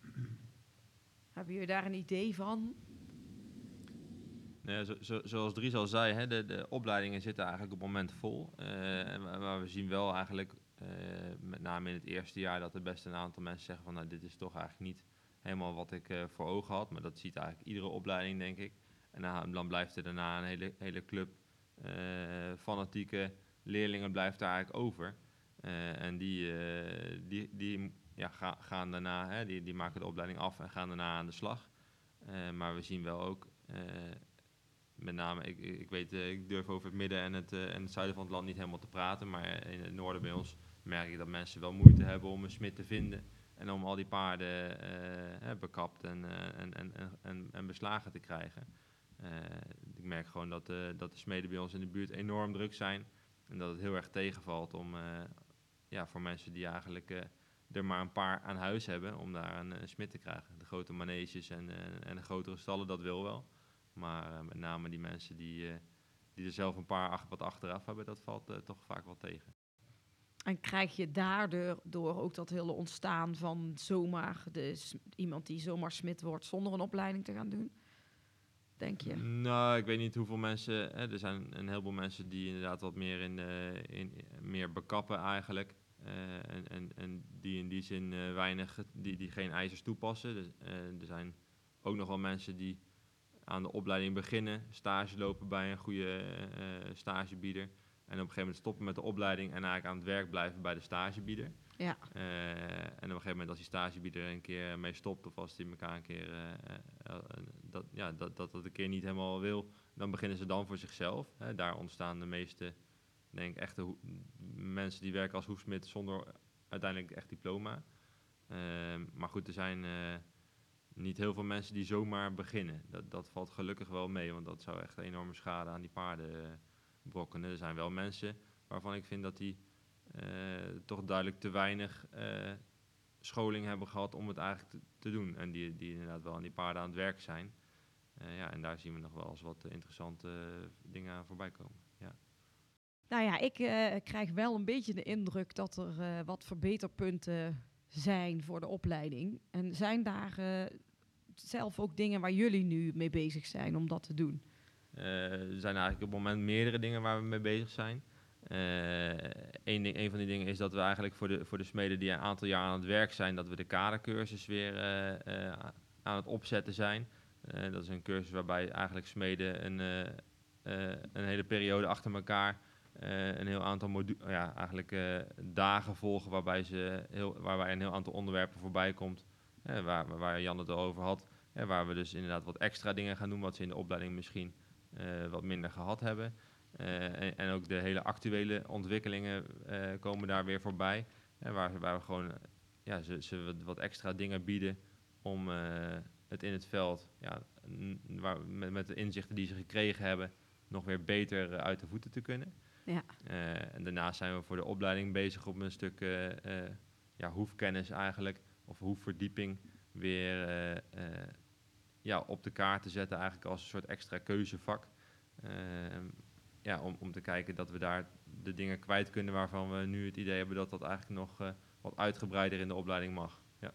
Hebben jullie daar een idee van? Nou ja, zo, zo- zoals Dries al zei, hè, de, de opleidingen zitten eigenlijk op het moment vol. Eh, en wa- maar we zien wel eigenlijk, eh, met name in het eerste jaar, dat er best een aantal mensen zeggen van, nou, dit is toch eigenlijk niet helemaal wat ik eh, voor ogen had. Maar dat ziet eigenlijk iedere opleiding, denk ik. En dan, blijft er daarna een hele, hele club eh, fanatieke leerlingen blijft daar eigenlijk over. Eh, en die, die, die ja, ga- gaan daarna, hè, die, die maken de opleiding af en gaan daarna aan de slag. Maar we zien wel ook, met name, ik, ik weet, ik durf over het midden en het, en het zuiden van het land niet helemaal te praten, maar in het noorden bij ons merk ik dat mensen wel moeite hebben om een smid te vinden en om al die paarden eh, bekapt en, eh, en, en, en, en, en beslagen te krijgen. Eh, ik merk gewoon dat, eh, dat de smeden bij ons in de buurt enorm druk zijn en dat het heel erg tegenvalt om, eh, ja, voor mensen die eigenlijk eh, er maar een paar aan huis hebben om daar een, smid te krijgen. De grote maneges en, eh, de grotere stallen, dat wil wel. Maar eh, met name die mensen die, eh, die er zelf een paar wat achteraf hebben, dat valt eh, toch vaak wel tegen. En krijg je daardoor door ook dat hele ontstaan van zomaar de, s- iemand die zomaar smid wordt zonder een opleiding te gaan doen? Denk je? Nou, ik weet niet hoeveel mensen. Hè, er zijn een heleboel mensen die inderdaad wat meer in, in meer bekappen eigenlijk. Eh, en, en, en die in die zin eh, weinig, die, die geen ijzers toepassen. Dus, eh, er zijn ook nog wel mensen die aan de opleiding beginnen, stage lopen bij een goede stagebieder. En op een gegeven moment stoppen met de opleiding en eigenlijk aan het werk blijven bij de stagebieder. Ja. Eh, en op een gegeven moment als die stagebieder er een keer mee stopt of als die elkaar een keer eh, eh, dat, ja, dat, dat dat een keer niet helemaal wil, dan beginnen ze dan voor zichzelf. Hè. Daar ontstaan de meeste, denk ik, echte mensen die werken als hoefsmid zonder uiteindelijk echt diploma. Ehm, maar goed, er zijn niet heel veel mensen die zomaar beginnen. Dat, dat valt gelukkig wel mee, want dat zou echt een enorme schade aan die paarden Er zijn wel mensen waarvan ik vind dat die eh, toch duidelijk te weinig eh, scholing hebben gehad om het eigenlijk te, doen. En die, die inderdaad wel aan die paarden aan het werk zijn. Eh, ja, en daar zien we nog wel eens wat interessante dingen aan voorbij komen. Ja. Nou ja, ik krijg wel een beetje de indruk dat er wat verbeterpunten zijn voor de opleiding. En zijn daar zelf ook dingen waar jullie nu mee bezig zijn om dat te doen? Eh, er zijn eigenlijk op het moment meerdere dingen waar we mee bezig zijn. Ding, een van die dingen is dat we eigenlijk voor de, voor de smeden die een aantal jaar aan het werk zijn, dat we de kadercursus weer eh, eh, aan het opzetten zijn. Eh, dat is een cursus waarbij eigenlijk smeden een, eh, eh, een hele periode achter elkaar eh, een heel aantal ja, eigenlijk, eh, dagen volgen waarbij, ze heel, waarbij een heel aantal onderwerpen voorbij komt. eh, waar, waar Jan het al over had. eh, waar we dus inderdaad wat extra dingen gaan doen wat ze in de opleiding misschien eh, wat minder gehad hebben. Eh, en, en ook de hele actuele ontwikkelingen eh, komen daar weer voorbij. Eh, waar, waar we gewoon eh, ja, ze, ze wat, wat extra dingen bieden om eh, het in het veld, ja, waar, met, met de inzichten die ze gekregen hebben, nog weer beter eh, uit de voeten te kunnen. Ja. Eh, en daarnaast zijn we voor de opleiding bezig om een stuk eh, eh, ja, hoefkennis eigenlijk, of hoefverdieping, weer eh, eh, ja, op de kaart te zetten, eigenlijk als een soort extra keuzevak. Ehm, ja, om, om te kijken dat we daar de dingen kwijt kunnen waarvan we nu het idee hebben dat dat eigenlijk nog eh, wat uitgebreider in de opleiding mag. Ja.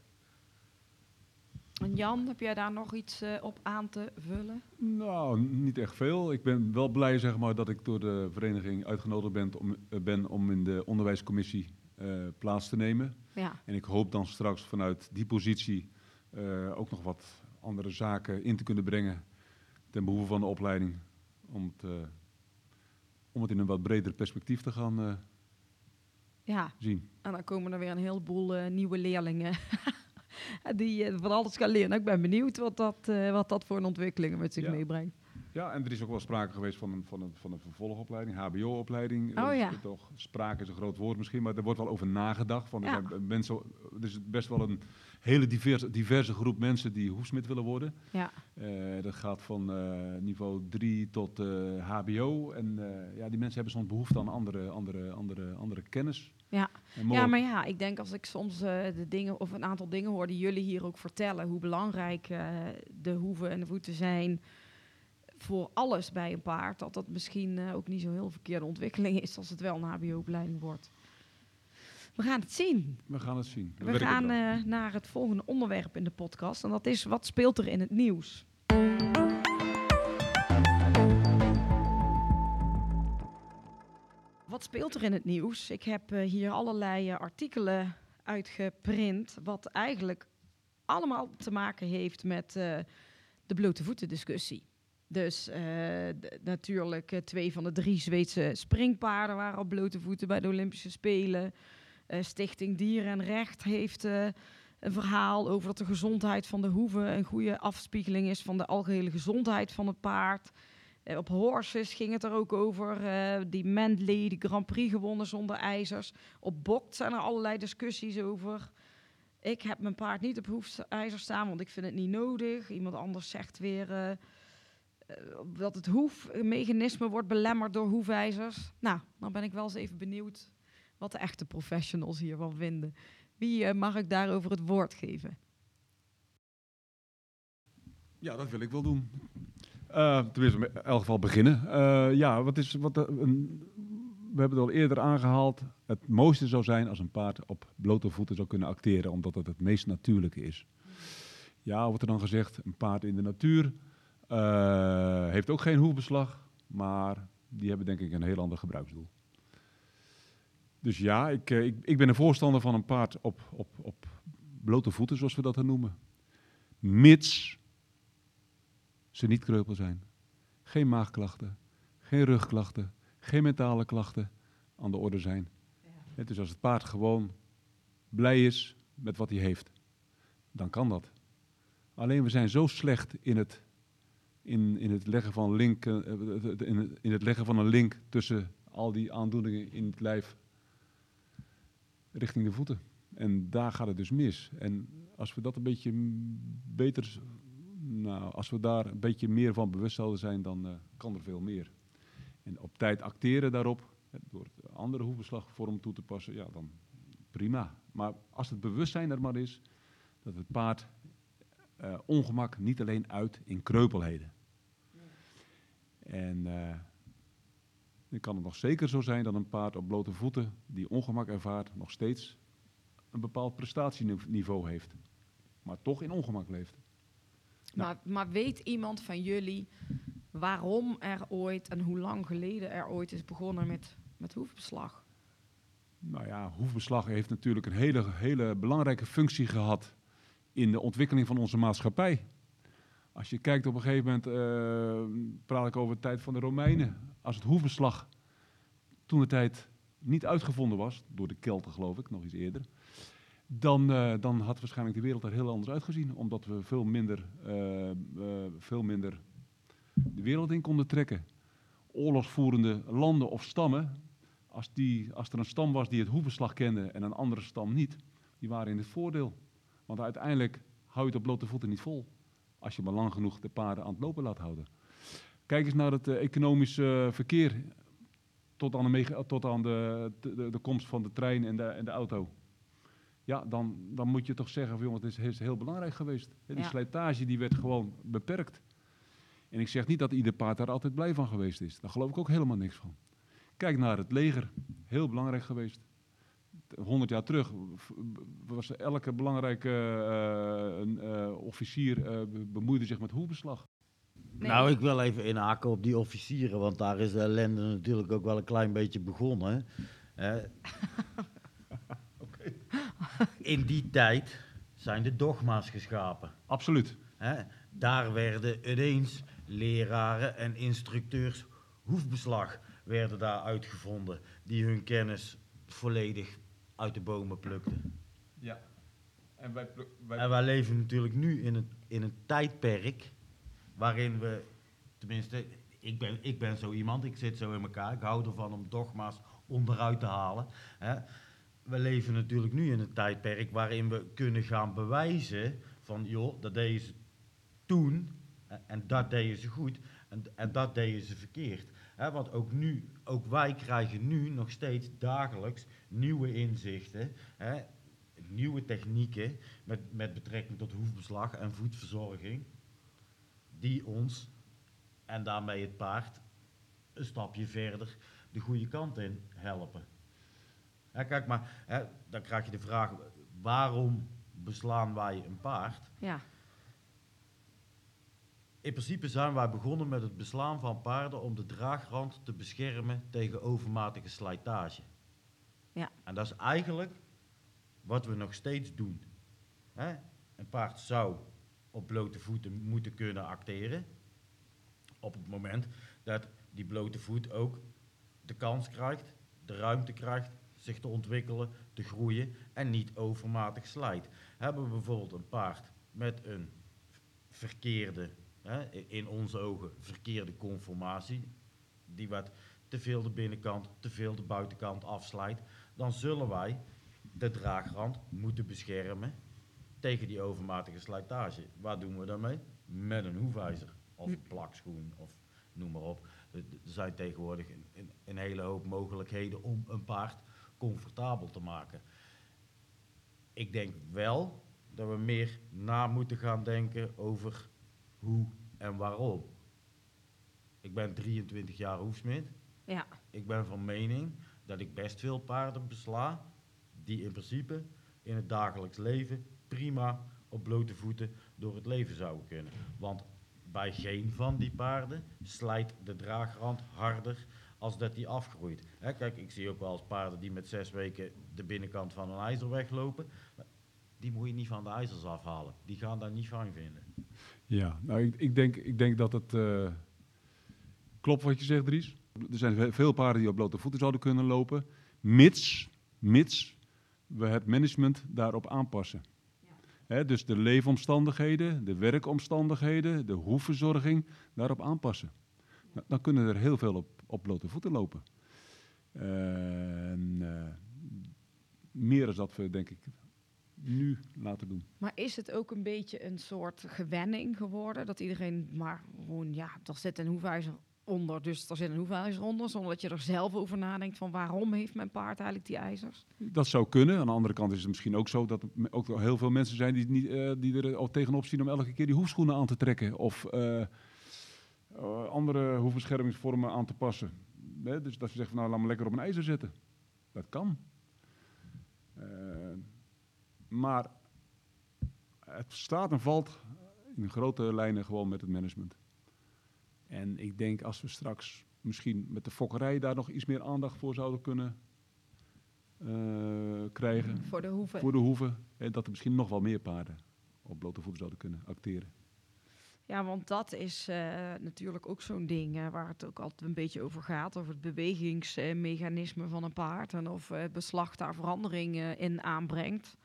En Jan, heb jij daar nog iets eh, op aan te vullen? Nou, niet echt veel. Ik ben wel blij zeg maar, dat ik door de vereniging uitgenodigd ben om, eh, ben om in de onderwijscommissie eh, plaats te nemen. Ja. En ik hoop dan straks vanuit die positie eh, ook nog wat andere zaken in te kunnen brengen ten behoeve van de opleiding. Om het, eh, om het in een wat breder perspectief te gaan eh, Ja, zien. en dan komen er weer een heleboel eh, nieuwe leerlingen die van alles kan leren. Nou, ik ben benieuwd wat dat, wat dat voor een ontwikkelingen met zich Ja. meebrengt. Ja, en er is ook wel sprake geweest van een, van een, van een vervolgopleiding, HBO-opleiding. Oh ja. Toch, sprake is een groot woord misschien, maar er wordt wel over nagedacht. Van, er, Ja. zijn mensen, er is best wel een hele diverse, diverse groep mensen die hoefsmid willen worden. Ja. Eh, dat gaat van eh, niveau 3 tot HBO. En eh, ja, die mensen hebben soms behoefte aan andere, andere, andere, andere kennis. Ja. En Ja, maar ja, ik denk als ik soms de dingen of een aantal dingen hoor die jullie hier ook vertellen, hoe belangrijk de hoeven en de voeten zijn voor alles bij een paard, dat dat misschien eh, ook niet zo heel verkeerde ontwikkeling is als het wel een HBO-opleiding wordt. We gaan het zien. We gaan het zien. We werken gaan eh, naar het volgende onderwerp in de podcast en dat is wat speelt er in het nieuws? Wat speelt er in het nieuws? Ik heb eh, hier allerlei artikelen uitgeprint, wat eigenlijk allemaal te maken heeft met de blote voeten discussie. Dus eh, natuurlijk eh, twee van de drie Zweedse springpaarden waren op blote voeten bij de Olympische Spelen. Eh, Stichting Dieren en Recht heeft een verhaal over dat de gezondheid van de hoeven een goede afspiegeling is van de algehele gezondheid van het paard. Op Horses ging het er ook over. die Mandley, die Grand Prix gewonnen zonder ijzers. Op Bokt zijn er allerlei discussies over. Ik heb mijn paard niet op hoefijzer staan, want ik vind het niet nodig. Iemand anders zegt weer dat het hoefmechanisme wordt belemmerd door hoefijzers. Nou, dan ben ik wel eens even benieuwd wat de echte professionals hiervan vinden. Wie eh, mag ik daarover het woord geven? Ja, dat wil ik wel doen. Eh tenminste, in elk geval beginnen. Eh, ja, wat is, wat, eh, we hebben het al eerder aangehaald. Het mooiste zou zijn als een paard op blote voeten zou kunnen acteren, omdat het het meest natuurlijke is. Ja, wordt er dan gezegd, een paard in de natuur eh, heeft ook geen hoefbeslag, maar die hebben denk ik een heel ander gebruiksdoel. Dus ja, ik, eh, ik, ik ben een voorstander van een paard op, op, op blote voeten, zoals we dat dan noemen. Mits ze niet kreupel zijn. Geen maagklachten, geen rugklachten, geen mentale klachten aan de orde zijn. Het is als het paard gewoon blij is met wat hij heeft, dan kan dat. Alleen we zijn zo slecht in het, in, in het, leggen, van link, eh, eh, in het, het leggen van een link tussen al die aandoeningen in het lijf richting de voeten. En daar gaat het dus mis. En als we dat een beetje beter, nou, als we daar een beetje meer van bewust zouden zijn, dan eh, kan er veel meer. En op tijd acteren daarop, door de andere hoefbeslagvorm toe te passen, ja, dan prima. Maar als het bewustzijn er maar is, dat het paard eh, ongemak niet alleen uit in kreupelheden. En eh, dan kan het nog zeker zo zijn dat een paard op blote voeten die ongemak ervaart, nog steeds een bepaald prestatieniveau heeft. Maar toch in ongemak leeft. Maar, maar weet iemand van jullie waarom er ooit en hoe lang geleden er ooit is begonnen met, met hoefbeslag? Nou ja, hoefbeslag heeft natuurlijk een hele, hele belangrijke functie gehad in de ontwikkeling van onze maatschappij. Als je kijkt op een gegeven moment, eh, praat ik over de tijd van de Romeinen. Als het hoefbeslag toen de tijd niet uitgevonden was, door de Kelten geloof ik, nog iets eerder, dan, eh, dan had waarschijnlijk de wereld er heel anders uitgezien. Omdat we veel minder, eh, veel minder de wereld in konden trekken. Oorlogsvoerende landen of stammen, als, die, als er een stam was die het hoefbeslag kende en een andere stam niet, die waren in het voordeel. Want uiteindelijk hou je het op blote voeten niet vol. Als je maar lang genoeg de paarden aan het lopen laat houden. Kijk eens naar het eh, economische eh, verkeer. Tot aan, de, tot aan de, de, de- komst van de trein en de, en de auto. Ja, dan, dan moet je toch zeggen, van, jongen, het is, heel belangrijk geweest. Die Ja. slijtage die werd gewoon beperkt. En ik zeg niet dat ieder paard daar altijd blij van geweest is. Daar geloof ik ook helemaal niks van. Kijk naar het leger. Heel belangrijk geweest. 100 jaar terug was elke belangrijke eh, een, eh, officier eh, be- bemoeide zich met hoefbeslag. Nee. Nou, ik wil even inhaken op die officieren, want daar is de ellende natuurlijk ook wel een klein beetje begonnen. hè. In die tijd zijn de dogma's geschapen. Absoluut. Hè? Daar werden ineens leraren en instructeurs hoefbeslag werden daar uitgevonden, die hun kennis volledig uit de bomen plukten. Ja. En wij, En wij leven natuurlijk nu in een, in een tijdperk waarin we, tenminste, ik ben, ik ben zo iemand, ik zit zo in elkaar, ik hou ervan om dogma's onderuit te halen. Hè. We leven natuurlijk nu in een tijdperk waarin we kunnen gaan bewijzen van, joh, dat deden ze toen en, en dat deden ze goed en, en dat deden ze verkeerd. Hè, want ook nu, ook wij krijgen nu nog steeds dagelijks nieuwe inzichten, hè, nieuwe technieken met, met betrekking tot hoefbeslag en voedverzorging, die ons en daarmee het paard een stapje verder de goede kant in helpen. Kijk maar, hè, dan krijg je de vraag, waarom beslaan wij een paard? Ja, In principe zijn wij begonnen met het beslaan van paarden om de draagrand te beschermen tegen overmatige slijtage. Ja. En dat is eigenlijk wat we nog steeds doen. Hè? Een paard zou op blote voeten moeten kunnen acteren. Op het moment dat die blote voet ook de kans krijgt, de ruimte krijgt zich te ontwikkelen, te groeien en niet overmatig slijt. Hebben we bijvoorbeeld een paard met een verkeerde, hè, in onze ogen verkeerde conformatie, die wat te veel de binnenkant, te veel de buitenkant afslijt, dan zullen wij de draagrand moeten beschermen tegen die overmatige slijtage. Waar doen we daarmee? Met een hoefijzer of een plakschoen of noem maar op. Er zijn tegenwoordig een hele hoop mogelijkheden om een paard comfortabel te maken. Ik denk wel dat we meer na moeten gaan denken over hoe en waarom. Ik ben 23 jaar hoefsmid. ja, Ik ben van mening dat ik best veel paarden besla die in principe in het dagelijks leven prima op blote voeten door het leven zouden kunnen. Want bij geen van die paarden slijt de draagrand harder als dat die afgroeit. Kijk, ik zie ook wel eens paarden die met zes weken de binnenkant van een ijzer weglopen. Die moet je niet van de ijzers afhalen. Die gaan daar niet fijn vinden. Ja, nou, ik, ik, denk, ik denk dat het eh, klopt wat je zegt, Dries. Er zijn ve- veel paarden die op blote voeten zouden kunnen lopen, mits, mits we het management daarop aanpassen. Dus de leefomstandigheden, de werkomstandigheden, de hoefverzorging daarop aanpassen. Nou, dan kunnen er heel veel op, op blote voeten lopen. En, eh, meer is dat we, denk ik, nu laten doen. Maar is het ook een beetje een soort gewenning geworden? Dat iedereen maar gewoon, ja, er zit een hoefijzer onder, dus er zit een hoefijzer onder, zonder dat je er zelf over nadenkt van waarom heeft mijn paard eigenlijk die ijzers? Dat zou kunnen. Aan de andere kant is het misschien ook zo dat er ook heel veel mensen zijn die, niet, eh, die er al tegenop zien om elke keer die hoefschoenen aan te trekken. Of eh, eh, andere hoefbeschermingsvormen aan te passen. Dus dat je zegt van nou laat me lekker op een ijzer zetten. Dat kan. Maar het staat en valt in grote lijnen gewoon met het management. En ik denk als we straks misschien met de fokkerij daar nog iets meer aandacht voor zouden kunnen eh, krijgen. Voor de hoeven. Voor de hoeven. En dat er misschien nog wel meer paarden op blote voeten zouden kunnen acteren. Ja, want dat is eh, natuurlijk ook zo'n ding waar het ook altijd een beetje over gaat. Over het bewegingsmechanisme van een paard. En of eh, het beslag daar verandering in aanbrengt.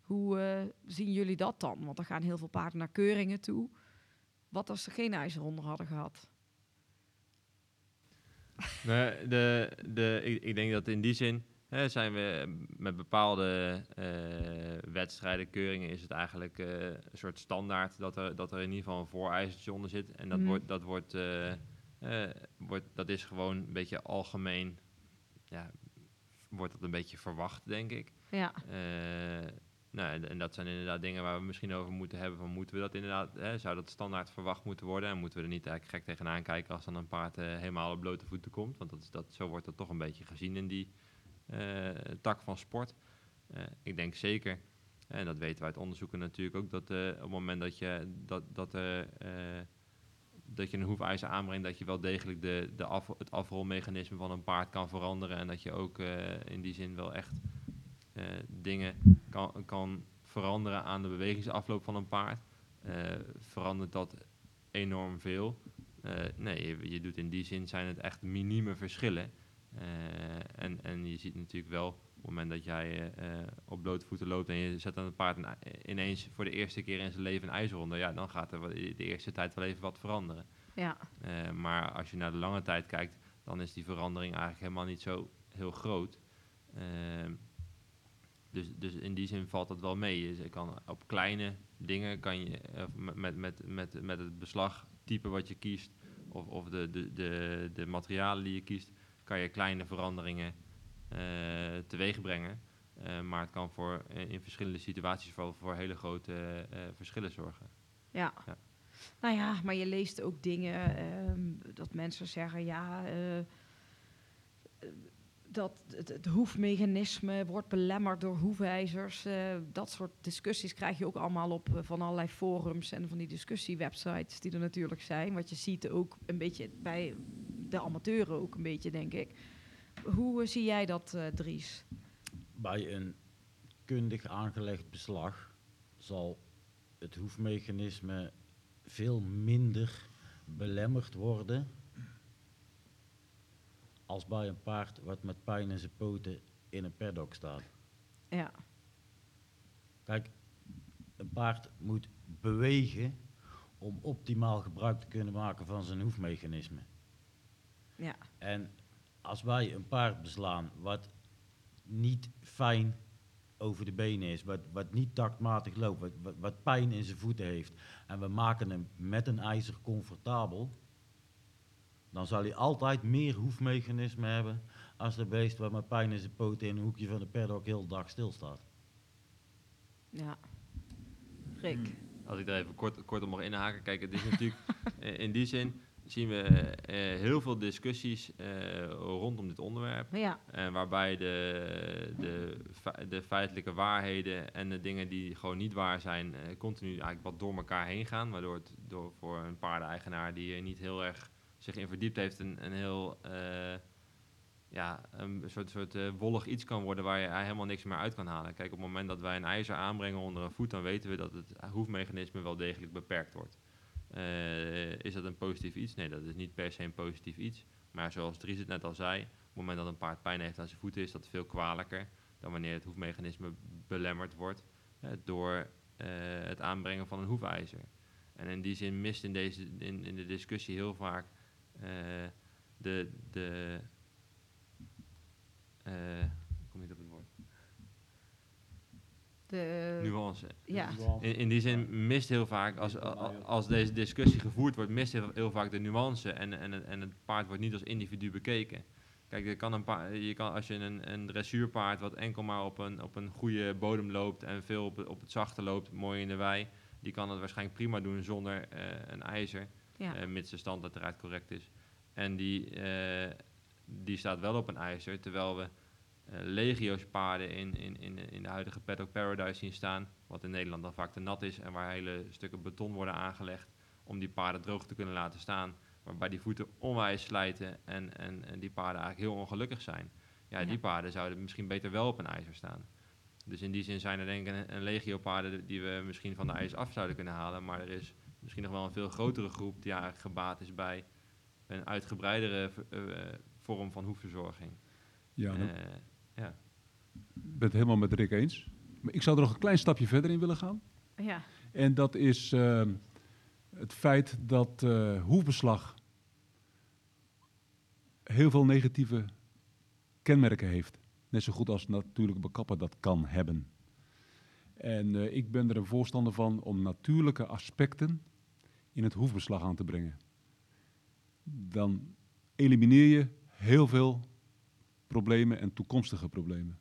Hoe zien jullie dat dan? Want er gaan heel veel paarden naar keuringen toe. Wat als ze geen ijzer onder hadden gehad? Nee, de, de, ik, ik denk dat in die zin hè, zijn we met bepaalde eh, wedstrijden, keuringen, is het eigenlijk eh, een soort standaard dat er, dat er in ieder geval een voorijzertje onder zit. En dat, Mhm. wordt, dat, wordt, eh, wordt, dat is gewoon een beetje algemeen, ja, wordt dat een beetje verwacht, denk ik. Ja, nou, en, dat zijn inderdaad dingen waar we misschien over moeten hebben. Van moeten we dat inderdaad, hè, zou dat standaard verwacht moeten worden? En moeten we er niet eigenlijk gek tegenaan kijken als dan een paard eh, helemaal op blote voeten komt? Want dat is, dat, zo wordt dat toch een beetje gezien in die eh, tak van sport. Eh, ik denk zeker, en dat weten we uit onderzoeken natuurlijk ook, dat op het moment dat je, dat, dat, dat je een hoefijzer aanbrengt, dat je wel degelijk de, de af, het afrolmechanisme van een paard kan veranderen. En dat je ook in die zin wel echt dingen kan, kan veranderen aan de bewegingsafloop van een paard. Eh, verandert dat enorm veel? Eh, nee, je, je doet in die zin zijn het echt minieme verschillen. Eh, en, en je ziet natuurlijk wel, op het moment dat jij eh, eh, op blote voeten loopt en je zet dan het paard ineens voor de eerste keer in zijn leven een ijzer onder, ja, dan gaat er de eerste tijd wel even wat veranderen. Ja, Eh, maar als je naar de lange tijd kijkt, dan is die verandering eigenlijk helemaal niet zo heel groot. Ehm, dus, dus in die zin valt dat wel mee. Je kan op kleine dingen kan je eh, met, met, met, met, het beslagtype wat je kiest, of, of de, de, de, de materialen die je kiest, kan je kleine veranderingen eh teweeg brengen. Eh, maar het kan voor, in verschillende situaties voor, voor hele grote verschillen zorgen. ja. Ja. Nou ja, maar je leest ook dingen ehm, dat mensen zeggen, ja, dat het, het hoefmechanisme wordt belemmerd door hoefijzers. eh, dat soort discussies krijg je ook allemaal op eh, van allerlei forums en van die discussiewebsites die er natuurlijk zijn. Wat je ziet ook een beetje bij de amateuren ook een beetje, denk ik. Hoe eh, zie jij dat, Dries? Bij een kundig aangelegd beslag zal het hoefmechanisme veel minder belemmerd worden als bij een paard wat met pijn in zijn poten in een paddock staat. Ja, Kijk, een paard moet bewegen om optimaal gebruik te kunnen maken van zijn hoefmechanisme. ja, En als wij een paard beslaan wat niet fijn over de benen is, wat, wat niet taktmatig loopt, wat, wat, wat pijn in zijn voeten heeft, en we maken hem met een ijzer comfortabel, dan zal hij altijd meer hoefmechanisme hebben als de beest wat met pijn in zijn poten in een hoekje van de paddock heel de dag stilstaat. ja. Rick? Als ik daar even kort, kort op mag inhaken. Kijk, het is natuurlijk eh, in die zin zien we eh, heel veel discussies eh, rondom dit onderwerp. Ja, waarbij de, de, de feitelijke waarheden en de dingen die gewoon niet waar zijn, eh, continu eigenlijk wat door elkaar heen gaan. Waardoor het door, voor een paardeneigenaar die er niet heel erg zich in verdiept heeft, een, een heel eh, ja, een soort, soort eh, wollig iets kan worden waar je helemaal niks meer uit kan halen. Kijk, op het moment dat wij een ijzer aanbrengen onder een voet, dan weten we dat het hoefmechanisme wel degelijk beperkt wordt. Eh, is dat een positief iets? Nee, dat is niet per se een positief iets. Maar zoals Dries het net al zei, op het moment dat een paard pijn heeft aan zijn voeten, is dat veel kwalijker dan wanneer het hoefmechanisme belemmerd wordt door het aanbrengen van een hoefijzer. En in die zin mist in, deze, in, in de discussie heel vaak de, de eh, kom niet op het woord, de... nuance. Ja, In, in die zin mist heel vaak, als, als, deze discussie gevoerd wordt, mist heel, heel vaak de nuance en, en, het- en het paard wordt niet als individu bekeken. Kijk, er kan een paar, je kan, als je een, een dressuurpaard wat enkel maar op een, op een goede bodem loopt en veel op, het- op het zachte loopt, mooi in de wei, die kan het waarschijnlijk prima doen zonder eh, een ijzer, ja. eh, mits de stand uiteraard correct is. En die, eh, die staat wel op een ijzer, terwijl we eh, legio's paarden in, in, in, in de huidige Paddock Paradise zien staan, wat in Nederland dan vaak te nat is en waar hele stukken beton worden aangelegd om die paarden droog te kunnen laten staan, waarbij die voeten onwijs slijten en, en, en die paarden eigenlijk heel ongelukkig zijn. Ja, Ja. die paarden zouden misschien beter wel op een ijzer staan. Dus in die zin zijn er denk ik een, een legio paarden die we misschien van de ijs af zouden kunnen halen, maar er is misschien nog wel een veel grotere groep die eigenlijk gebaat is bij een uitgebreidere eh, vorm van hoefverzorging. Ja, Eh, ja. ben het helemaal met Rick eens. Maar ik zou er nog een klein stapje verder in willen gaan. ja. En dat is ehm, het feit dat eh hoefbeslag heel veel negatieve kenmerken heeft. Net zo goed als natuurlijk bekappen dat kan hebben. En eh, ik ben er een voorstander van om natuurlijke aspecten in het hoefbeslag aan te brengen. Dan elimineer je heel veel problemen en toekomstige problemen.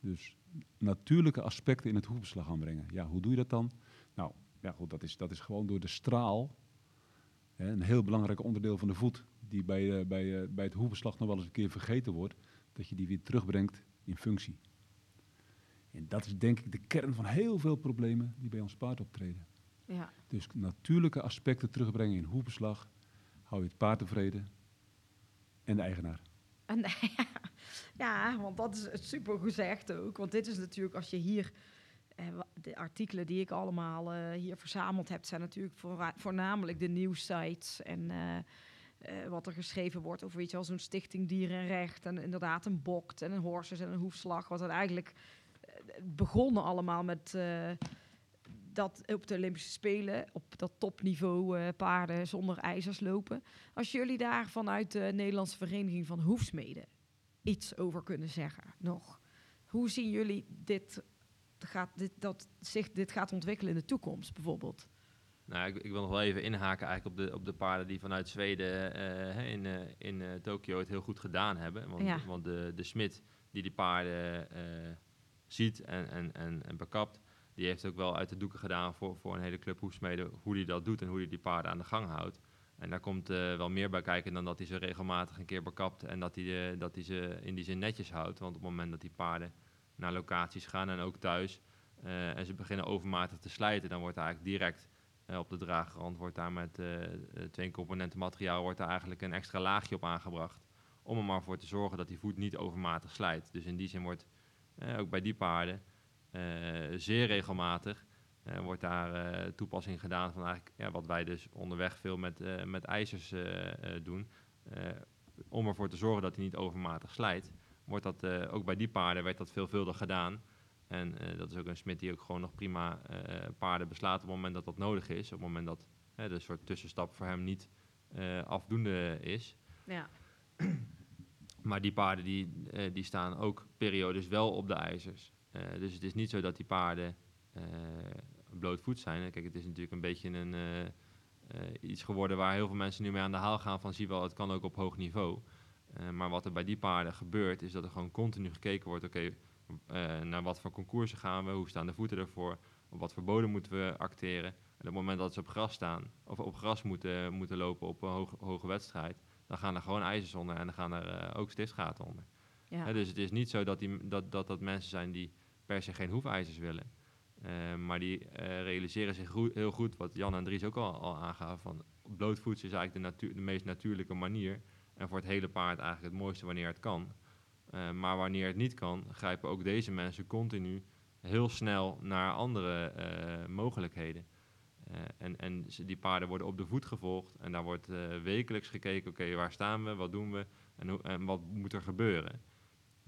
Dus natuurlijke aspecten in het hoefbeslag aanbrengen. Ja, hoe doe je dat dan? Nou, ja goed, dat is, dat is gewoon door de straal. Hè, een heel belangrijk onderdeel van de voet, die bij, eh, bij, eh, bij het hoefbeslag nog wel eens een keer vergeten wordt, dat je die weer terugbrengt in functie. En dat is denk ik de kern van heel veel problemen die bij ons paard optreden. Ja. Dus natuurlijke aspecten terugbrengen in hoefbeslag, hou je het paard tevreden en de eigenaar. En, ja, want dat is het super gezegd ook. Want dit is natuurlijk, als je hier... eh, de artikelen die ik allemaal eh, hier verzameld heb... zijn natuurlijk voornamelijk de nieuwsites en... eh, wat er geschreven wordt over je wel, zo'n stichting dierenrecht en inderdaad een bokt en een horses en een hoefslag. Wat dan eigenlijk begonnen allemaal met dat op de Olympische Spelen op dat topniveau eh, paarden zonder ijzers lopen. Als jullie daar vanuit de Nederlandse Vereniging van Hoefsmeden iets over kunnen zeggen nog. Hoe zien jullie dit, gaat, dit, dat zich dit gaat ontwikkelen in de toekomst bijvoorbeeld? Nou, ik, ik wil nog wel even inhaken eigenlijk op de, op de paarden die vanuit Zweden eh, in, eh, in eh, Tokio het heel goed gedaan hebben. Want, Ja. want de, de smid die die paarden ziet en, en, en, en bekapt, die heeft ook wel uit de doeken gedaan voor, voor een hele club hoefsmeden hoe hij dat doet en hoe hij die paarden aan de gang houdt. En daar komt eh, wel meer bij kijken dan dat hij ze regelmatig een keer bekapt en dat hij, dat hij ze in die zin netjes houdt. Want op het moment dat die paarden naar locaties gaan en ook thuis eh, en ze beginnen overmatig te slijten, dan wordt er eigenlijk direct eh, op de dragerrand wordt daar met twee componenten materiaal wordt daar eigenlijk een extra laagje op aangebracht. Om er maar voor te zorgen dat die voet niet overmatig slijt. Dus in die zin wordt ook bij die paarden zeer regelmatig eh, wordt daar eh, toepassing gedaan van eigenlijk ja, wat wij dus onderweg veel met, eh, met ijzers eh, eh, doen. Eh, om ervoor te zorgen dat hij niet overmatig slijt. Wordt dat, eh, ook bij die paarden werd dat veelvuldig gedaan. En eh, dat is ook een smid die ook gewoon nog prima eh, paarden beslaat op het moment dat dat nodig is. Op het moment dat de soort tussenstap voor hem niet eh, afdoende is. Ja. Maar die paarden die, eh, die staan ook periodes wel op de ijzers. Eh, dus het is niet zo dat die paarden eh blootvoet zijn. Kijk, het is natuurlijk een beetje een, eh, iets geworden waar heel veel mensen nu mee aan de haal gaan van zie wel, het kan ook op hoog niveau. Maar wat er bij die paarden gebeurt, is dat er gewoon continu gekeken wordt, oké, naar wat voor concoursen gaan we, hoe staan de voeten ervoor, op wat voor bodem moeten we acteren. En op het moment dat ze op gras staan, of op gras moeten, moeten lopen op een hoge, hoge wedstrijd, dan gaan er gewoon ijzers onder en dan gaan er ook stiftgaten onder. Ja. Hè, dus het is niet zo dat, die, dat, dat dat mensen zijn die per se geen hoefijzers willen. Eh, maar die eh, realiseren zich heel goed, wat Jan en Dries ook al, al aangaven, van blootvoets is eigenlijk de, de meest natuurlijke manier. En voor het hele paard eigenlijk het mooiste wanneer het kan. Eh, maar wanneer het niet kan, grijpen ook deze mensen continu heel snel naar andere mogelijkheden. En en die paarden worden op de voet gevolgd en daar wordt wekelijks gekeken, oké, waar staan we, wat doen we en, en wat moet er gebeuren.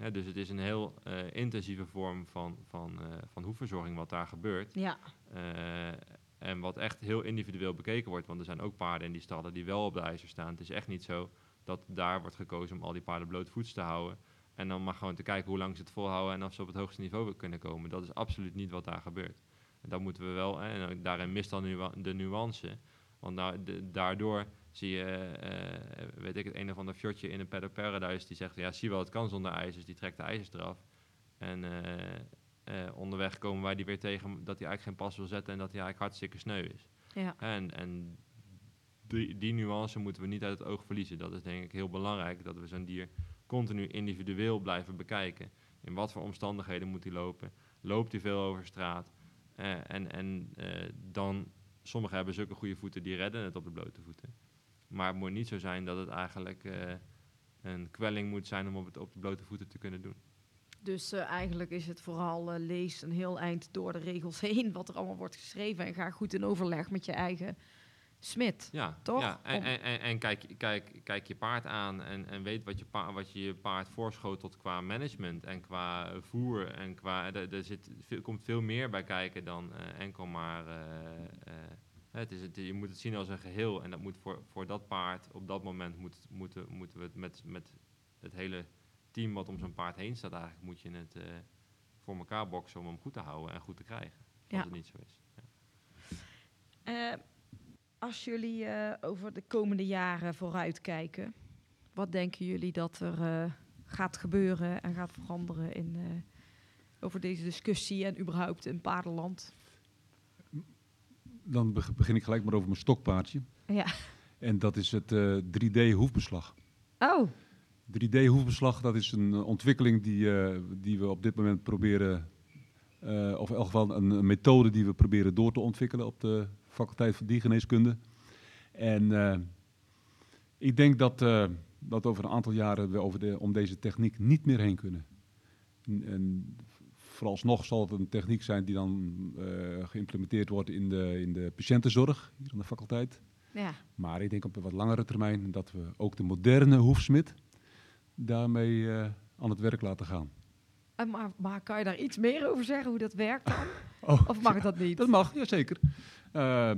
Dus het is een heel eh, intensieve vorm van, van, eh, van hoefverzorging wat daar gebeurt. Ja. Eh, en wat echt heel individueel bekeken wordt, want er zijn ook paarden in die stallen die wel op de ijzer staan. Het is echt niet zo dat daar wordt gekozen om al die paarden blootvoets te houden. En dan maar gewoon te kijken hoe lang ze het volhouden en of ze op het hoogste niveau kunnen komen. Dat is absoluut niet wat daar gebeurt. En dat moeten we wel, en daarin mist dan nu de nuance. Want daardoor zie je, eh, weet ik het, een of ander fjordje in een Paddock Paradise die zegt, ja, zie wel, het kan zonder ijzers, die trekt de ijzers eraf. En eh, eh, onderweg komen wij die weer tegen dat hij eigenlijk geen pas wil zetten en dat hij eigenlijk hartstikke sneu is. Ja. En, en die, die nuance moeten we niet uit het oog verliezen. Dat is denk ik heel belangrijk, dat we zo'n dier continu individueel blijven bekijken. In wat voor omstandigheden moet hij lopen? Loopt hij veel over straat? En en dan, sommigen hebben zulke goede voeten, die redden het op de blote voeten. Maar het moet niet zo zijn dat het eigenlijk eh, een kwelling moet zijn om op, het, op de blote voeten te kunnen doen. Dus eh, eigenlijk is het vooral eh, lees een heel eind door de regels heen wat er allemaal wordt geschreven en ga goed in overleg met je eigen smid. Ja, Toch? Ja, en, en, en, en kijk, kijk, kijk je paard aan en, en weet wat je, pa wat je je paard voorschotelt qua management en qua voer. En qua, er, er zit, veel, komt veel meer bij kijken dan enkel maar. Het is het, je moet het zien als een geheel en dat moet voor, voor dat paard op dat moment moet, moeten, moeten we het met, met het hele team wat om zo'n paard heen staat, eigenlijk moet je het eh, voor elkaar boksen om hem goed te houden en goed te krijgen. Als Ja. het niet zo is. Ja. Eh, als jullie eh, over de komende jaren vooruitkijken, wat denken jullie dat er gaat gebeuren en gaat veranderen in, over deze discussie en überhaupt in paardenland? Dan beg- begin ik gelijk maar over mijn stokpaardje. Ja. En dat is het eh, 3D-hoefbeslag. Oh, 3D-hoefbeslag, dat is een eh, ontwikkeling die, eh, die we op dit moment proberen, eh, of in elk geval een, een methode die we proberen door te ontwikkelen op de faculteit van diergeneeskunde. En eh, ik denk dat, eh, dat over een aantal jaren we over de, om deze techniek niet meer heen kunnen. En, en vooralsnog zal het een techniek zijn die dan eh, geïmplementeerd wordt in de, in de patiëntenzorg hier aan de faculteit. Ja. Maar ik denk op een wat langere termijn dat we ook de moderne hoefsmid daarmee eh, aan het werk laten gaan. En maar, maar kan je daar iets meer over zeggen, hoe dat werkt dan? Oh, Of mag dat niet? Dat mag, jazeker. Eh eh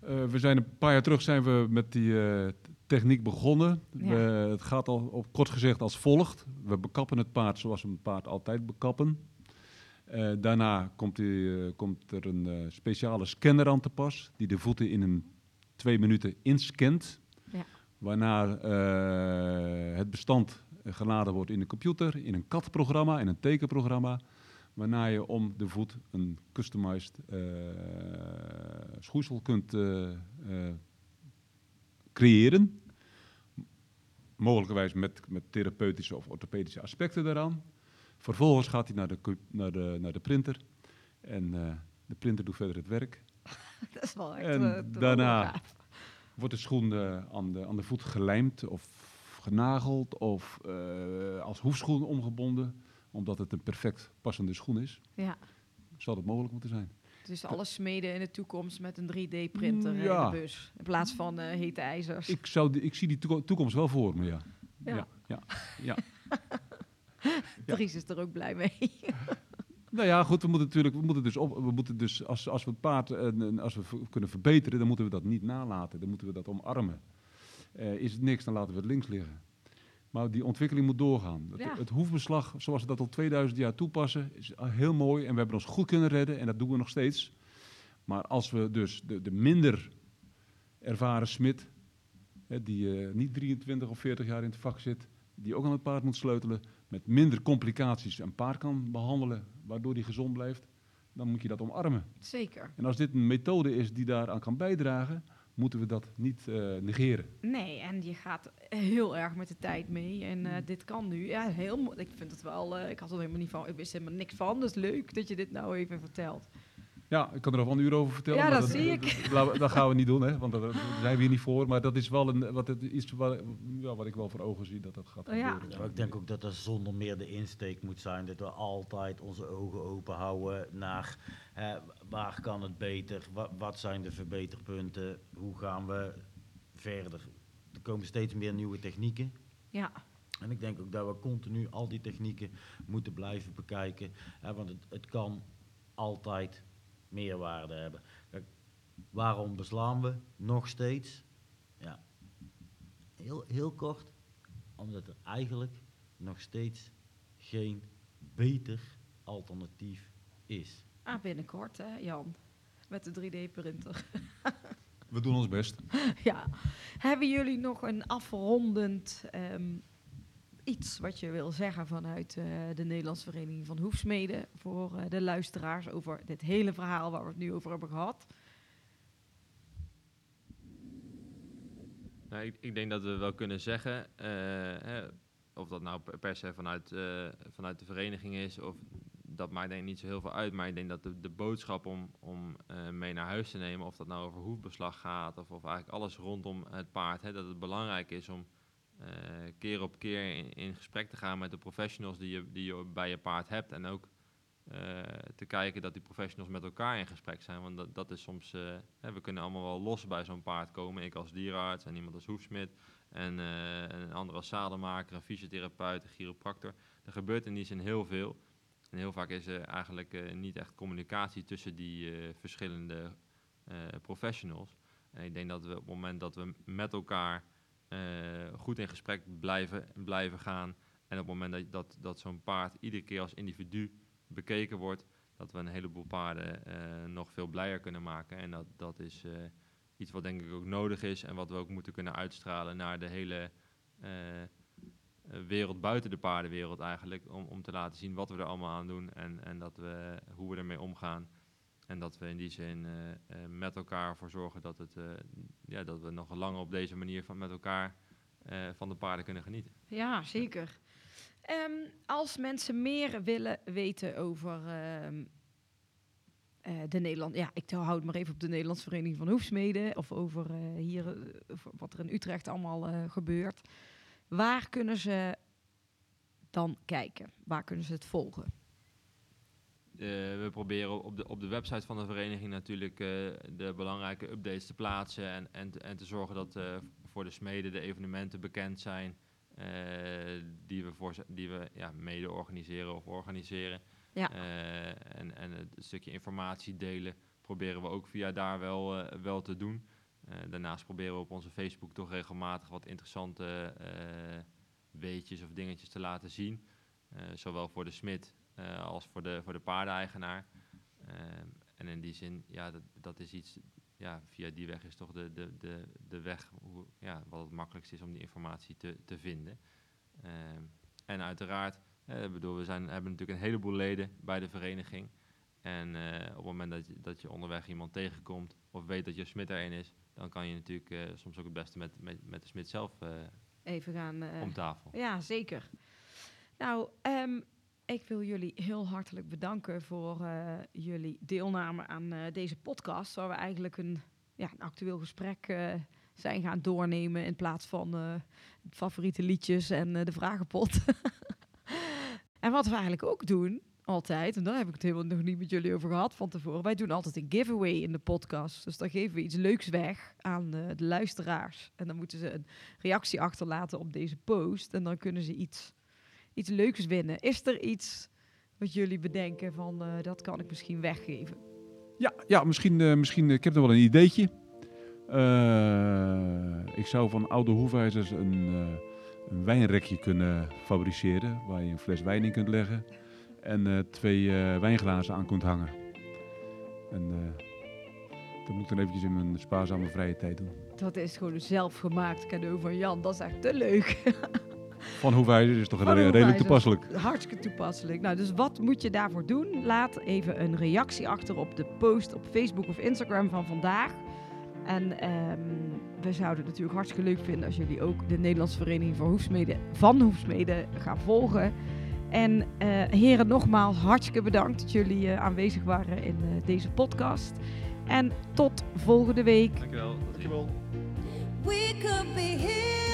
we zijn een paar jaar terug zijn we met die eh, techniek begonnen. Ja. We, het gaat al op kort gezegd als volgt. We bekappen het paard zoals we een paard altijd bekappen. Eh, daarna komt, eh, komt er een eh, speciale scanner aan te pas die de voeten in een twee minuten inscant. Ja. Waarna het bestand geladen wordt in de computer, in een CAD-programma, in een tekenprogramma. Waarna je om de voet een customized schoeisel kunt creëren. Mogelijkerwijs met, met therapeutische of orthopedische aspecten daaraan. Vervolgens gaat hij naar de, naar de, naar de printer. En eh, de printer doet verder het werk. Dat is wel echt... En eh, daarna-. Wordt de schoen eh, aan, de, aan de voet gelijmd of genageld of als hoefschoen omgebonden. Omdat het een perfect passende schoen is. Ja. Zal het mogelijk moeten zijn. Dus alles smeden in de toekomst met een 3D-printer Mm, in de bus. In plaats van hete ijzers. Ik, zou die- ik zie die toeko- toekomst wel voor me, ja. Ja. ja, ja, ja. Dries is er ook blij mee. Nou ja, goed, we moeten natuurlijk, we moeten dus, op, we moeten dus als, als we het paard eh, en als we kunnen verbeteren, dan moeten we dat niet nalaten. Dan moeten we dat omarmen. Eh, is het niks, dan laten we het links liggen. Maar die ontwikkeling moet doorgaan. Ja. het hoefbeslag, zoals we dat al 2000 jaar toepassen, is heel mooi en we hebben ons goed kunnen redden en dat doen we nog steeds. Maar als we dus de, de minder ervaren smid, hè, die eh, niet 23 of 40 jaar in het vak zit, die ook aan het paard moet sleutelen, met minder complicaties een paard kan behandelen, waardoor die gezond blijft, dan moet je dat omarmen. Zeker. En als dit een methode is die daaraan kan bijdragen, moeten we dat niet eh, negeren. Nee, en je gaat heel erg met de tijd mee. En eh, dit kan nu. Ja, heel Ik vind het wel. eh, ik had er helemaal niet van. Ik wist helemaal niks van. Dus leuk dat je dit nou even vertelt. Ja, ik kan er al van een uur over vertellen. Ja, maar dat zie ik. Dat, dat gaan we niet doen, hè, want daar zijn we hier niet voor. Maar dat is wel een, wat, het, iets waar, ja, wat ik wel voor ogen zie dat dat gaat Oh ja. gebeuren. Ja, ik denk ook dat er zonder meer de insteek moet zijn dat we altijd onze ogen open houden naar eh, waar kan het beter, wa- wat zijn de verbeterpunten, hoe gaan we verder. Er komen steeds meer nieuwe technieken. Ja, En ik denk ook dat we continu al die technieken moeten blijven bekijken. Hè, want het, het kan altijd meerwaarde hebben. Kijk, waarom beslaan we nog steeds? Ja, heel, heel kort. Omdat er eigenlijk nog steeds geen beter alternatief is. ah, binnenkort hè, Jan. Met de 3D-printer. We doen ons best. ja. Hebben jullie nog een afrondend ehm, iets wat je wil zeggen vanuit eh, de Nederlandse Vereniging van Hoefsmeden voor eh, de luisteraars over dit hele verhaal waar we het nu over hebben gehad? Nou, ik, ik denk dat we wel kunnen zeggen, eh, hè, of dat nou per, se vanuit, vanuit de vereniging is, of dat maakt denk ik niet zo heel veel uit. Maar ik denk dat de, boodschap om, om mee naar huis te nemen, of dat nou over hoefbeslag gaat, of, of eigenlijk alles rondom het paard, hè, dat het belangrijk is om keer op keer in, gesprek te gaan met de professionals die je, die je bij je paard hebt. En ook eh, te kijken dat die professionals met elkaar in gesprek zijn. Want dat, dat is soms, eh, hè, we kunnen allemaal wel los bij zo'n paard komen. Ik als dierenarts en iemand als hoefsmid. En eh, een ander als zadelmaker, een fysiotherapeut, een chiropractor. Er gebeurt in die zin heel veel. En heel vaak is er eigenlijk eh, niet echt communicatie tussen die eh, verschillende eh, professionals. En ik denk dat we op het moment dat we met elkaar eh, goed in gesprek blijven, blijven gaan. En op het moment dat, dat, dat zo'n paard iedere keer als individu bekeken wordt, dat we een heleboel paarden eh, nog veel blijer kunnen maken. En dat, dat is eh, iets wat denk ik ook nodig is en wat we ook moeten kunnen uitstralen naar de hele eh, eh, wereld buiten de paardenwereld eigenlijk. Om, om te laten zien wat we er allemaal aan doen en, en dat we, hoe we ermee omgaan. En dat we in die zin eh, eh, met elkaar ervoor zorgen dat, het, eh, ja, dat we nog lang op deze manier van met elkaar van de paarden kunnen genieten. Ja, zeker. Ehm, als mensen meer willen weten over ehm, eh, de Nederland, ja, ik hou het maar even op de Nederlandse Vereniging van Hoefsmeden of over hier wat er in Utrecht allemaal gebeurt. Waar kunnen ze dan kijken? Waar kunnen ze het volgen? We proberen op de, op de website van de vereniging natuurlijk eh, de belangrijke updates te plaatsen en, en, te- en te zorgen dat eh, voor de smeden de evenementen bekend zijn eh, die we, voor, die we ja, mede organiseren of organiseren. Ja. Eh, en, en het stukje informatie delen proberen we ook via daar wel, eh, wel te doen. Eh, daarnaast proberen we op onze Facebook toch regelmatig wat interessante eh, weetjes of dingetjes te laten zien. Eh, zowel voor de smid eh, als voor de, voor de paardeneigenaar. Ehm, en in die zin, ja, dat, dat is iets, ja, via die weg is toch de, de, de, de weg hoe, ja, wat het makkelijkst is om die informatie te, te vinden. Ehm, en uiteraard, eh, bedoel, we zijn, hebben natuurlijk een heleboel leden bij de vereniging. En eh, op het moment dat je, dat je onderweg iemand tegenkomt of weet dat je smid erin is, dan kan je natuurlijk eh, soms ook het beste met, met, met de smid zelf eh, Even gaan... eh, om tafel. Ja, zeker. Nou, ehm, ik wil jullie heel hartelijk bedanken voor eh, jullie deelname aan eh, deze podcast, waar we eigenlijk een, ja, een actueel gesprek eh, zijn gaan doornemen in plaats van favoriete liedjes en de vragenpot. en wat we eigenlijk ook doen, altijd, en daar heb ik het helemaal nog niet met jullie over gehad van tevoren, wij doen altijd een giveaway in de podcast. Dus dan geven we iets leuks weg aan de luisteraars. En dan moeten ze een reactie achterlaten op deze post. En dan kunnen ze iets, iets leuks winnen. Is er iets wat jullie bedenken van eh, dat kan ik misschien weggeven? Ja, ja misschien, eh, misschien, ik heb nog wel een ideetje. Eh, ik zou van oude hoefijzers een, eh, een wijnrekje kunnen fabriceren, waar je een fles wijn in kunt leggen en eh, twee eh, wijnglazen aan kunt hangen. En eh, dat moet ik dan eventjes in mijn spaarzame vrije tijd doen. Dat is gewoon een zelfgemaakt cadeau van Jan. Dat is echt te leuk. Van hoefijzers is toch Van redelijk Hoefijzers. toepasselijk. Hartstikke toepasselijk. Nou, dus wat moet je daarvoor doen? Laat even een reactie achter op de post op Facebook of Instagram van vandaag. En ehm, we zouden het natuurlijk hartstikke leuk vinden als jullie ook de Nederlandse Vereniging voor Hoefsmeden van Hoefsmeden gaan volgen. En eh, heren, nogmaals hartstikke bedankt dat jullie eh, aanwezig waren in eh, deze podcast. En tot volgende week. Dankjewel. Tot ziens. We could be heroes.